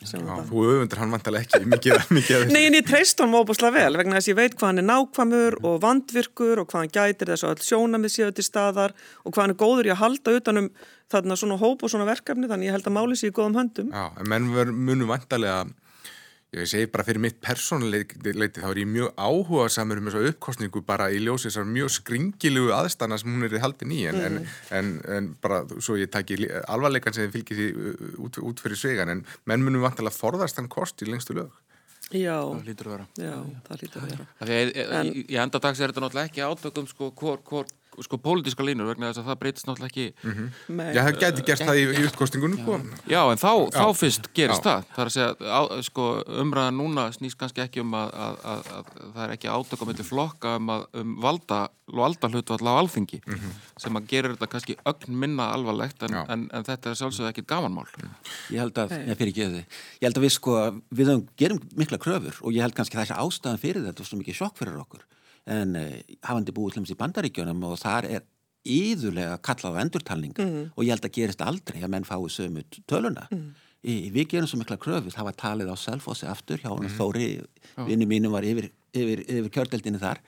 þú öfundur hann vantalega ekki mikið, *laughs* mikið. Nei, en ég treyst honum óbúslega vel vegna þess að ég veit hvað hann er nákvæmur og vandvirkur og hvað hann gætir þess að öll sjónamið séu til staðar og hvað hann er góður í að halda utanum þarna svona hóp og svona verkefni þannig ég held að máli sér í góðum höndum. Já, en menn ver- munu vantalega, ég segi bara fyrir mitt persónuleiti, þá er ég mjög áhuga samur um þessu uppkostningu bara í ljósi þessar mjög skringilugu aðstana sem hún er haldin í, en, en, en, en bara svo ég taki lí- alvarleikann sem þið fylgir því uh, út, út fyrir svegan, en menn munu vantalega forðast hann kost í lengstu lög. Já, Það lítur að vera. já, það lítur að vera. Af Því að en, í, í endadags er þetta náttúrulega ekki átökum sko, hvor, hvor, sko, pólitíska línur vegna þess að það breytist náttúrulega ekki Nei. Já, það geti gert það í, í uppkostningunum, sko. Já, en þá, þá fyrst gerist Já. það Það er að segja, á, sko, umræðan núna snýst kannski ekki um að, að, að, að það er ekki átökum millir flokka um, að, um valda, valda hlutvall á alþingi sem að gerir þetta kannski ögn minna alvarlegt en, Já. en, en þetta er sjálfsögðu ekkit gamanmál Ég held að, ég fyrir ekki þið, ég held að við sko, við gerum mikla kröfur og ég held kannski þessi ástæðan fyrir þetta er svo mikið sjokk fyrir okkur. En uh, hafandi búið til þess í bandaríkjunum og þar er íðulega kallað á endurtalning og ég held að gerist aldrei að menn fái sömu töluna. Í, við gerum svo mikla kröfur, það var talið á Selfossi aftur hjá mm Þóri, vinnu mínum var yfir, yfir, yfir kjördeldinni þar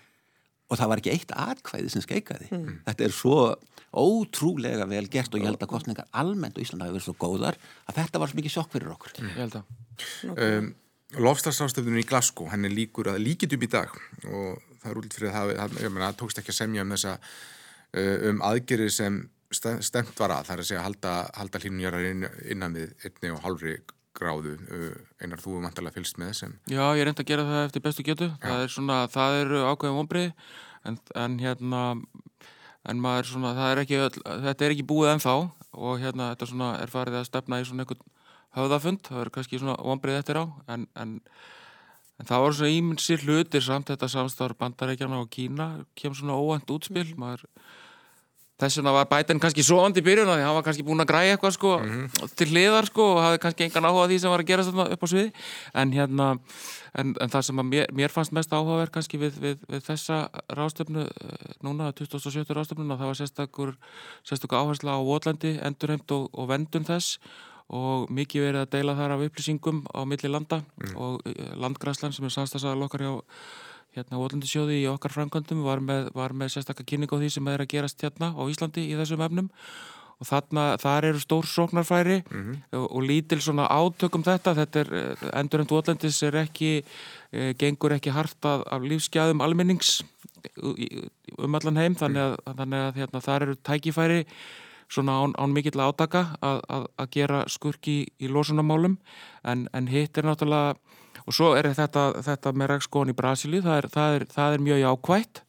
og það var ekki eitt atkvæði sem skeikaði. Þetta er svo ótrúlega vel gert og ég held að kostningar almennt á Íslanda hafi verið svo góðar að þetta var svo mikið sjokk fyrir okkur. Ég held að. Um, Lofstafsástöfnun í Glasgow, henni líkur að líkit upp í dag og það er útlýtt fyrir að það, það, ég meina, það tókst ekki að semja um þessa uh, um aðgerið sem ste- stemt var að, það er að segja halda, halda hlínunjarar inn, innan við einni og hálfri gráðu, uh, einar þú vantarlega fylgst með þessum. Já, ég reyndi að gera það eftir bestu getu. Það er svona, það eru ákveðum ombrið en, en hérna en maður svona, það er ekki öll, þetta er ekki búið ennþá og hérna þetta svona er farið að stefna í svona einhvern höfðafund, það eru kannski svona ombrið eftir á en, en, en það voru svona ímynsir hlutir samt þetta samstarf bandarækjana og Kína kemur svona óvænt útspil maður Þess vegna var Biden kannski svoandi í byrjun því hann var kannski búinn að græja eitthvað sko, til hliðar sko, og hafði kannski engan áhuga á því sem var að gera þetta upp á sviði. En, hérna, en, en það sem að mér, mér fannst mest áhugaverð kannski við, við, við þessa ráðstöfnu eh, núna 2017 ráðstöfnuna það var sérstakur, sérstakur áhersla á Votlandi, endurheimt og, og vendun þess og mikið verið að deila þar af upplýsingum á milli landa og eh, landgræslan sem er samstagsaðal okkar hjá hérna Votlendisjóði í okkar framkvæmdum var með, var með sérstakka kynning á því sem er að gerast hérna á Íslandi í þessum efnum. Og þarna, þar eru stór sóknarfæri og, og lítil svona átökum þetta, þetta er, eh, endurend Votlendis er ekki, e, gengur ekki hart af, lífsgæðum almennings um allan heim. Þannig að, þannig að hérna, þar eru tækifæri svona án, án mikill átaka að, að, að gera skurki í, í losunamálum en, en hitt er náttúrulega og svo er þetta, þetta með regnskóan í Brasilíu, það er, það er, það er mjög jákvætt.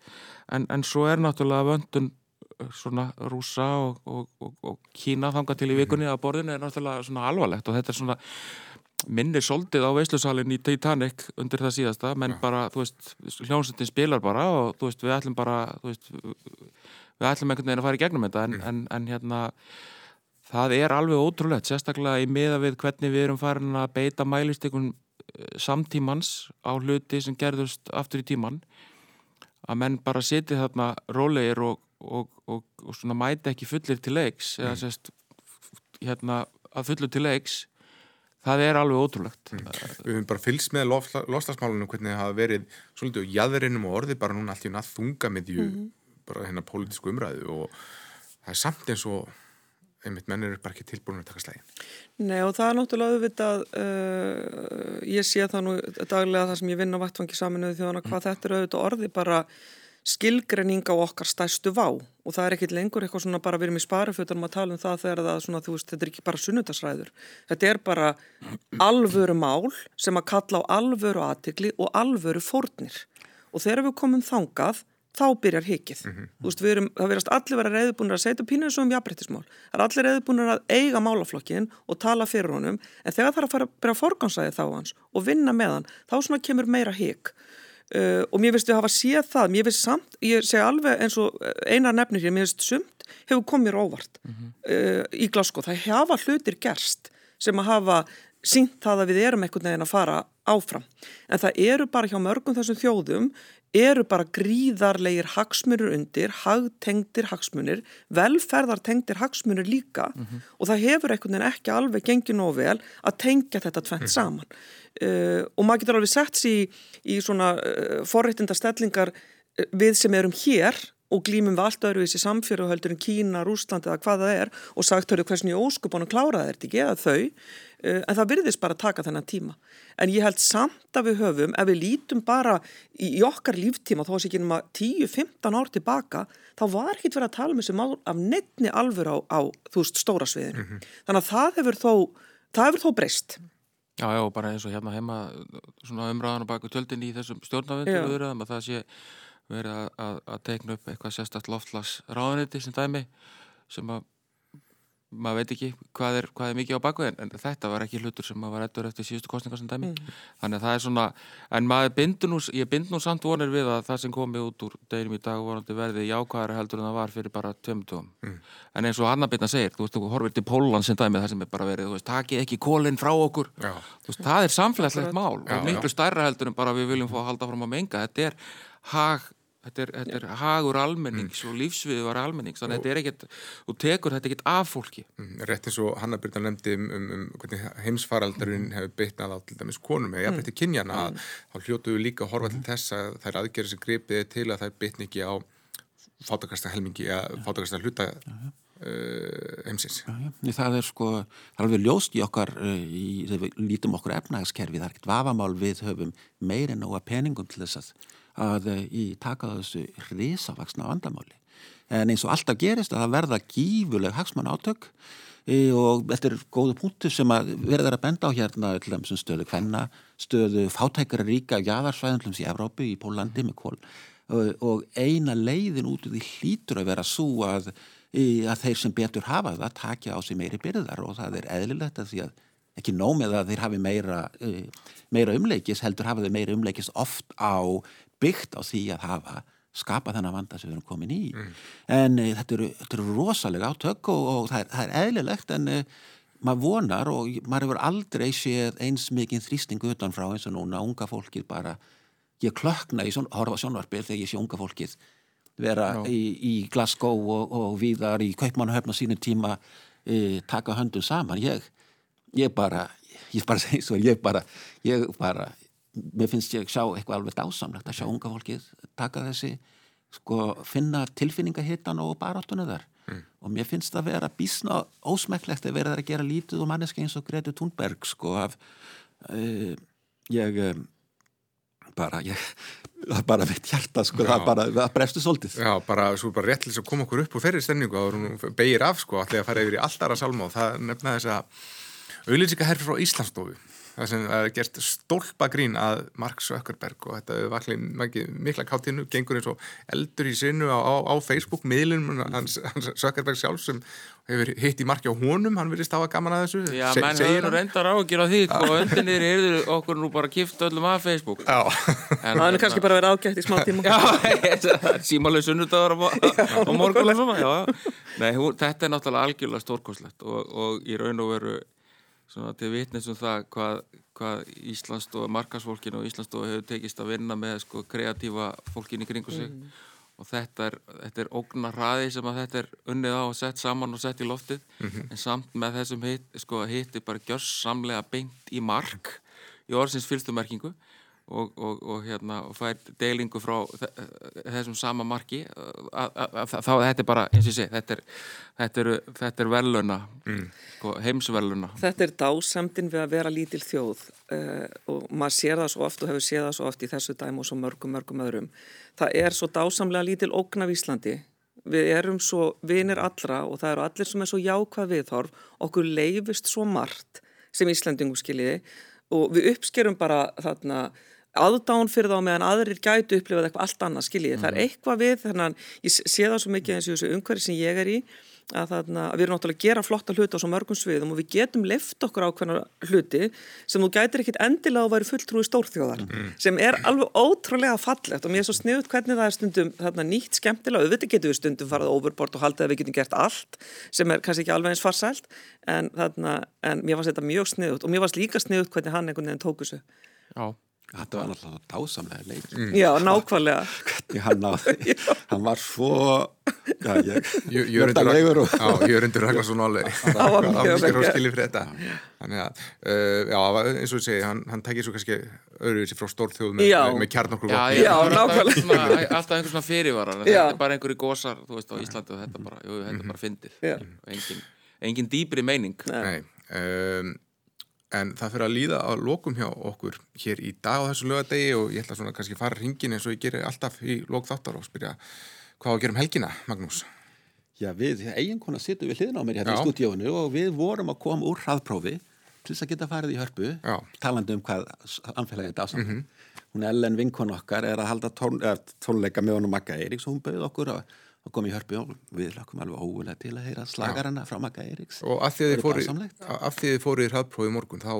En, en svo er náttúrulega vöndun uh, svona rúsa og, og, og, og Kína þanga til í vikunni að borðinu er náttúrulega svona alvarlegt. Og þetta er svona minnir soldið á veislusalinn í Titanic undir það síðasta, menn bara, þú veist, hljómsveitin spilar bara og þú veist, við ætlum bara, þú veist, við ætlum einhvern veginn að fara í gegnum þetta en, en, en hérna, það er alveg ótrúlegt, sérstaklega í miða við hvernig við erum farin að beita mælistikun samtímans á hluti sem gerðust aftur í tíman að menn bara siti þarna rólegir og, og, og, og svona mæti ekki fullir til leiks eða sérst hérna að fullu til leiks það er alveg ótrúlegt. Við höfum bara fylgst með lofstafsmálunum hvernig það hafa verið svolítið á jæðurinnum og orðið bara núna allt í að þunga með því bara hérna pólitísku umræðu og það er samt eins og einmitt menn eru bara ekki tilbúin að taka slægin. Nei og það er náttúrulega auðvitað, uh, ég sé það nú daglega þar sem ég vinn á vattfangi saminuðu þjóðana hvað þetta er auðvitað orði bara skilgreining á okkar stærstu vá. Og það er ekkit lengur eitthvað svona bara við erum í sparafötunum að tala um það þegar það svona veist þetta er ekki bara sunnudasræður þetta er bara alvöru mál sem að kalla á alvöru aðtikli og alvöru fórnir. Og þegar við komum þangað þá byrjar hikið. Þú veist, við erum, það verðast allir vera reyðbúinir að setja pínur svo um jafnbrettismál. Það er allir reyðbúinir að eiga málaflokkin og tala fyrir honum, en þegar það er að fara að byrja forgansæði þá hans og vinna með hann, þá svona kemur meira hik. Uh, og mér finnst við að hafa séð það, mér finnst samt, ég segi alveg eins og einar nefnir hér, mér finnst sumt hefur komið óvart uh, í Glasgow. Það hafa hlutir gerst sem að hafa sínt það að við erum einhvern veginn að fara áfram. En það eru bara hjá mörgum þessum þjóðum, eru bara gríðarleir hagsmunir undir, hagtengdir hagsmunir, velferðartengdir hagsmunir líka mm -hmm. og það hefur einhvern veginn ekki alveg gengið nóg vel að tengja þetta tvent saman. Uh, og maður getur alveg sett sér í, í svona uh, forréttinda stellingar uh, við sem erum hér og glýmum við allt öðruvísi samfélagahöldur en Kína, Rúsland eða hvað það er og sagt höfðu hversin í óskupónu klára þetta ekki eða þau, uh, en það virðist bara taka þennan tíma. En ég held samt að við höfum, ef við lítum bara í, okkar líftíma, þó að sér ekki um að 10-15 ár tilbaka, þá var ekkit verið að tala um þessi mál af nefni alvur á, á þú veist, stóra sviðinu. Mm -hmm. Þannig að það hefur þó, það hefur þó breyst. Já, já, bara eins og hérna heima svona umræðan og baku tjöldin í þessum stjórnavendur að það sé verið að, að, að teikna upp eitthvað sérstakt loftlags ráðaniti sem dæmi sem að maður veit ekki hvað er, hvað er mikið á bakveginn en þetta var ekki hlutur sem maður var ettur eftir síðustu kostningar sem dæmi. Mm. þannig að það er svona, en maður bindur nú ég bind nú samt vonir við að það sem komi út úr deginum í dag vorandi verði jákvæðara heldur en það var fyrir bara tveimtugum mm. en eins og Anna Bitna segir, þú veist, þú horfir til Pólan sem dæmi það sem er bara verið, þú veist, takið ekki kólinn frá okkur, veist, það er samfélagslegt mál já, og miklu stærra heldur en bara við viljum fá að halda fram að menga, þetta er hag Þetta er, þetta er hagur almennings mm. og lífsviður almennings, þannig að þetta er ekkert og tekur þetta ekkert af fólki mm, Rétt eins og Hanna Byrna nefndi um, um, um heimsfaraldurinn mm. hefur bytnað á til dæmis konum eða jafnveg til kynjana mm. þá hljótuðu líka að horfa til mm. þess að þær aðgerið sem gripiði til að þær bytni ekki á fátakasta helmingi eða fátakasta hluta uh, heimsins. Það er sko, það er alveg ljóst í okkar uh, í, þegar við lítum okkur efnagaskerfi, það er ekkert vafamál við höfum meirinn og að peningum til þess að að eh, í taka þessu risavaksna vandamáli. En eins og alltaf gerist að það verða gífuleg hagsmann átök e, og þetta er góðu punktu sem að verður að benda á hérna til þessum stöðu hvenna, stöðu fátækara ríka jáðarsvæðum í Evrópu, í Pólandi með kól og eina leiðin út úr því hlýtur að vera svo að, e, að þeir sem betur hafa það takja á sig meiri byrðar og það er eðlilegt að því að ekki nómið að þeir hafi meira, e, meira umleikis heldur hafa þeir meira umleikis oft á byggt á því að hafa skapa þennan vanda sem við erum komin í. Mm. en e, þetta, eru, þetta eru rosalega átök og, og það, er, það er eðlilegt en e, maður vonar og maður hefur aldrei séð eins mikið þrýstingu utanfrá eins og núna. Unga fólkið bara ég klökna í svon, horfa sjónvarpið þegar ég sé unga fólkið vera í, í Glasgow og, og viðar í Kaupmannahöfn á sínu tíma e, taka höndum saman. Ég, ég bara ég bara *laughs* segi svo, ég bara ég bara, mér finnst ég sjá eitthvað alveg dásamlegt að sjá unga fólkið taka þessi, sko, finna tilfinningahittan og baráttuna þar mm. og mér finnst það að vera bísna ósmekklegt að vera það að gera lítið og manneski eins og Greti Thunberg, sko, af uh, ég um, bara, ég *laughs* bara veit hjarta, sko, Já. það bara það brestu svolítið. Já, bara, svo bara réttlis að koma okkur upp úr þeirri stemningu og hún beigir af, sko, allir að fara yfir í alltara salma og það nefna þess að auðlýsika frá Íslandsstofu það sem er gert stólpagrín að Mark Zuckerberg og þetta er vaklega mikla káttinu, gengur eins og eldur í sinu á, á, á Facebook miðlunum hans, hans Zuckerberg sjálf sem hefur hitt í marki á honum, hann verið stáða gaman að þessu. Já, menn hefur nú reyndar á að gera því og öndinir er okkur nú bara kift öllum af Facebook. Já, en, það er kannski bara verið ágætt í smá tíma. Já, *laughs* það símálega sunnudagur á morgun Nei, þetta er náttúrulega algjörlega stórkoslegt og, og í raun og veru svona til vitnins um það hvað, hvað Íslandsstof, markasfólkin og Íslandsstof hefur tekist að vinna með sko kreatífa fólkin í kringu sig. Mm. Og þetta er, þetta er ógnar hraði sem að þetta er unnið á og sett saman og sett í loftið. Mm -hmm. en samt með þessum hitt, sko hitti bara gjörsamlega beint í mark í orðsins fylgstumerkingu og, og, og hérna og fær deilingu frá þessum sama marki þá þetta er bara eins og sé þetta er, þetta er, þetta er veluna mm. Sko, heimsveluna Þetta er dásemdin við að vera lítil þjóð uh, og maður sér það svo oft og hefur séð það svo oft í þessu dæm og svo mörgum mörgum öðrum. Það er svo dásamlega lítil ógn af Íslandi. Við erum svo vinir allra og það eru allir sem er svo jákvæð viðhorf. Okkur leifist svo margt sem Íslandingum skiljiði og við uppskerum bara þarna aðdán fyrir þá meðan aðrir gætu upplifað eitthvað allt annað, skiljið. Mm. Það er mhm. eitthvað við, þannig að ég sé það svo mikið eins og þessu umhverfi sem ég er í, að, þarna, að við erum náttúrulega að gera flotta hluti á svo mörgum sviðum og við getum lift okkur ákveðna hluti sem þú gætir ekkit endilega að væri fulltrúi stórþjóðar, mm. sem er alveg ótrúlega fallegt og mér er svo sniðut hvernig það er stundum þarna, nýtt skemmtilega, auðvitað getur við stundum farað overbort og haldið að við getum gert allt sem er kannski ekki alveg eins farsælt en, þarna, en mér varst þetta mjög sniðut og mér varst líka sniðut hvernig hann einhvern veginn tóku sig Já, Þetta var náttúrulega dásamlega leik. Já, nákvæmlega. Hvernig hann náði, *laughs* hann var svo, já, ég, Jö- Jörundur Nördalegur og- Já, Jörundur Ragnarsson alveg Það var mjög afskar og vel skilji fyrir þetta. Þannig að, uh, já, eins og ég segi hann, hann tekið svo kannski öðruvísi frá stórþjóð með, með, með kjarnokkur já, Já, alltaf, nákvæmlega. alltaf einhver svona Já. þetta er bara einhverju gósar, þú veist, á Íslandi og þetta bara, jú, þetta er bara og engin, engin dýpri meining. Nei, um, en það fyrir að líða á lokum hjá okkur hér í dag á þessu lögadegi og ég ætla svona kannski að fara hringin eins og ég gerir alltaf í lók þáttar og spyrja hvað á að gera um helgina, Magnús? Já, við eiginkona sittum við hliðin á mér hérna Já. í stúdíónu og við vorum að koma úr hraðprófi til þess að geta farið í hörpu, Já. talandi um hvað anfélagið þetta ásamt. Hún Ellen vinkon okkar er að halda tón, tónleika með honum Magga Eiríks og hún bauð okkur að, að koma í hörpu og við lakkum alveg ógulega til að heyra slagarana frá Magga Eiríks. Og af því að þið fóru, dásamlegt. af því að þið fóru í hraðprófi morgun þá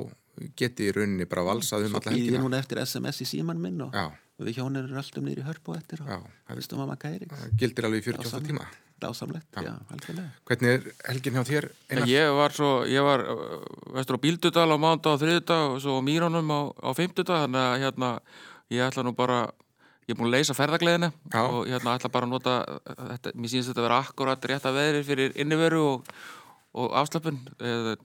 geti í rauninni bara valsað um Svo alla býði ég helgina núna eftir SMS í síman minn og, og við hjónir erum alltaf niður í hörpu og eftir og vistum að Magga Eiríks. Það gildir alveg í 48 tíma Dásamlegt, já, algjörlega. Hvernig er helgin hjá þér? Ég var svo, ég var uh, vestur á Bíldudal á mándag og þriðudag og svo á Mýrónum á, á fimmtudag þannig að hérna, ég ætla nú bara ég er búin að leysa ferðagleðina Já. og hérna ætla bara að nota þetta, mér sýnist þetta að vera akkurat rétt að veðri fyrir inniveru og, og afslöpun uh,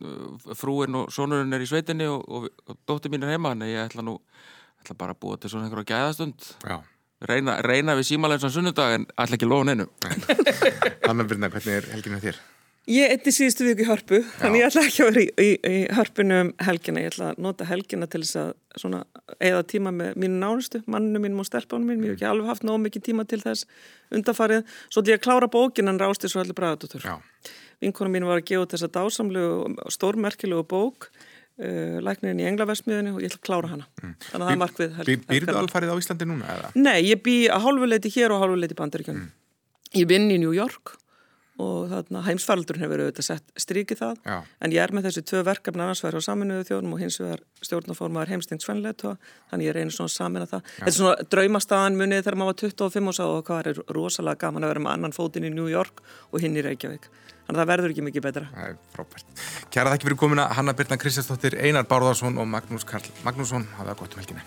frúin og sonurinn er í sveitinni og, og, og dóttir mín er heima þannig að ég ætla nú ætla bara að búa til svona einhverja gæðastund. Já, reyna, reyna við símalensan sunnudag en ætla ekki lofa neinu. Anna *laughs* Birna, hvernig er helgin hjá þér? Ég eitti síðustu viku í hörpu, þannig ég ætla ekki að vera í, í, í hörpunum um helgina. Ég ætla að nota helgina til þess að svona eða tíma með mínu nánustu, manninu mínum og stelpunum mínum. Ég hef ekki alveg haft nóg mikið tíma til þess undarfarið. Svo ætla ég að klára bókin en rásti svo allir bræðatóttur. Vinkonum mín var að gefa út þessa dásamlegu og stórmerkilegu bók, uh, læknirinn í Englaversmiðunni og ég ætla að klára hana. Þannig að það er markvið Býrðu alfarið á Íslandi núna? Eða? Nei, ég bý að hálfuleiti hér og hálfuleiti í bandaríkjunum. Ég vinn í New York og þarna heimsfaraldurinn hefur auðvitað sett strikið það. Já. En ég er með þessi tvö verkefni annars vegar á saminuðu þjónum og hins vegar stjórnaformaður heimstengt svennleitu þannig ég reynir svona að samina það. Þetta er svona draumastaðan munið þegar maður var 25 og sá og hvað er rosalega gaman að vera með annan fótinn í New York og hinn í Reykjavík. Þannig að það verður ekki mikið betra. Það er frábært. Kæra þakki fyrir komuna, Hanna Birna Kristjánsdóttir, Einar Bárðarsson og Magnús Karl Magnússon. Hafa gott um helgina.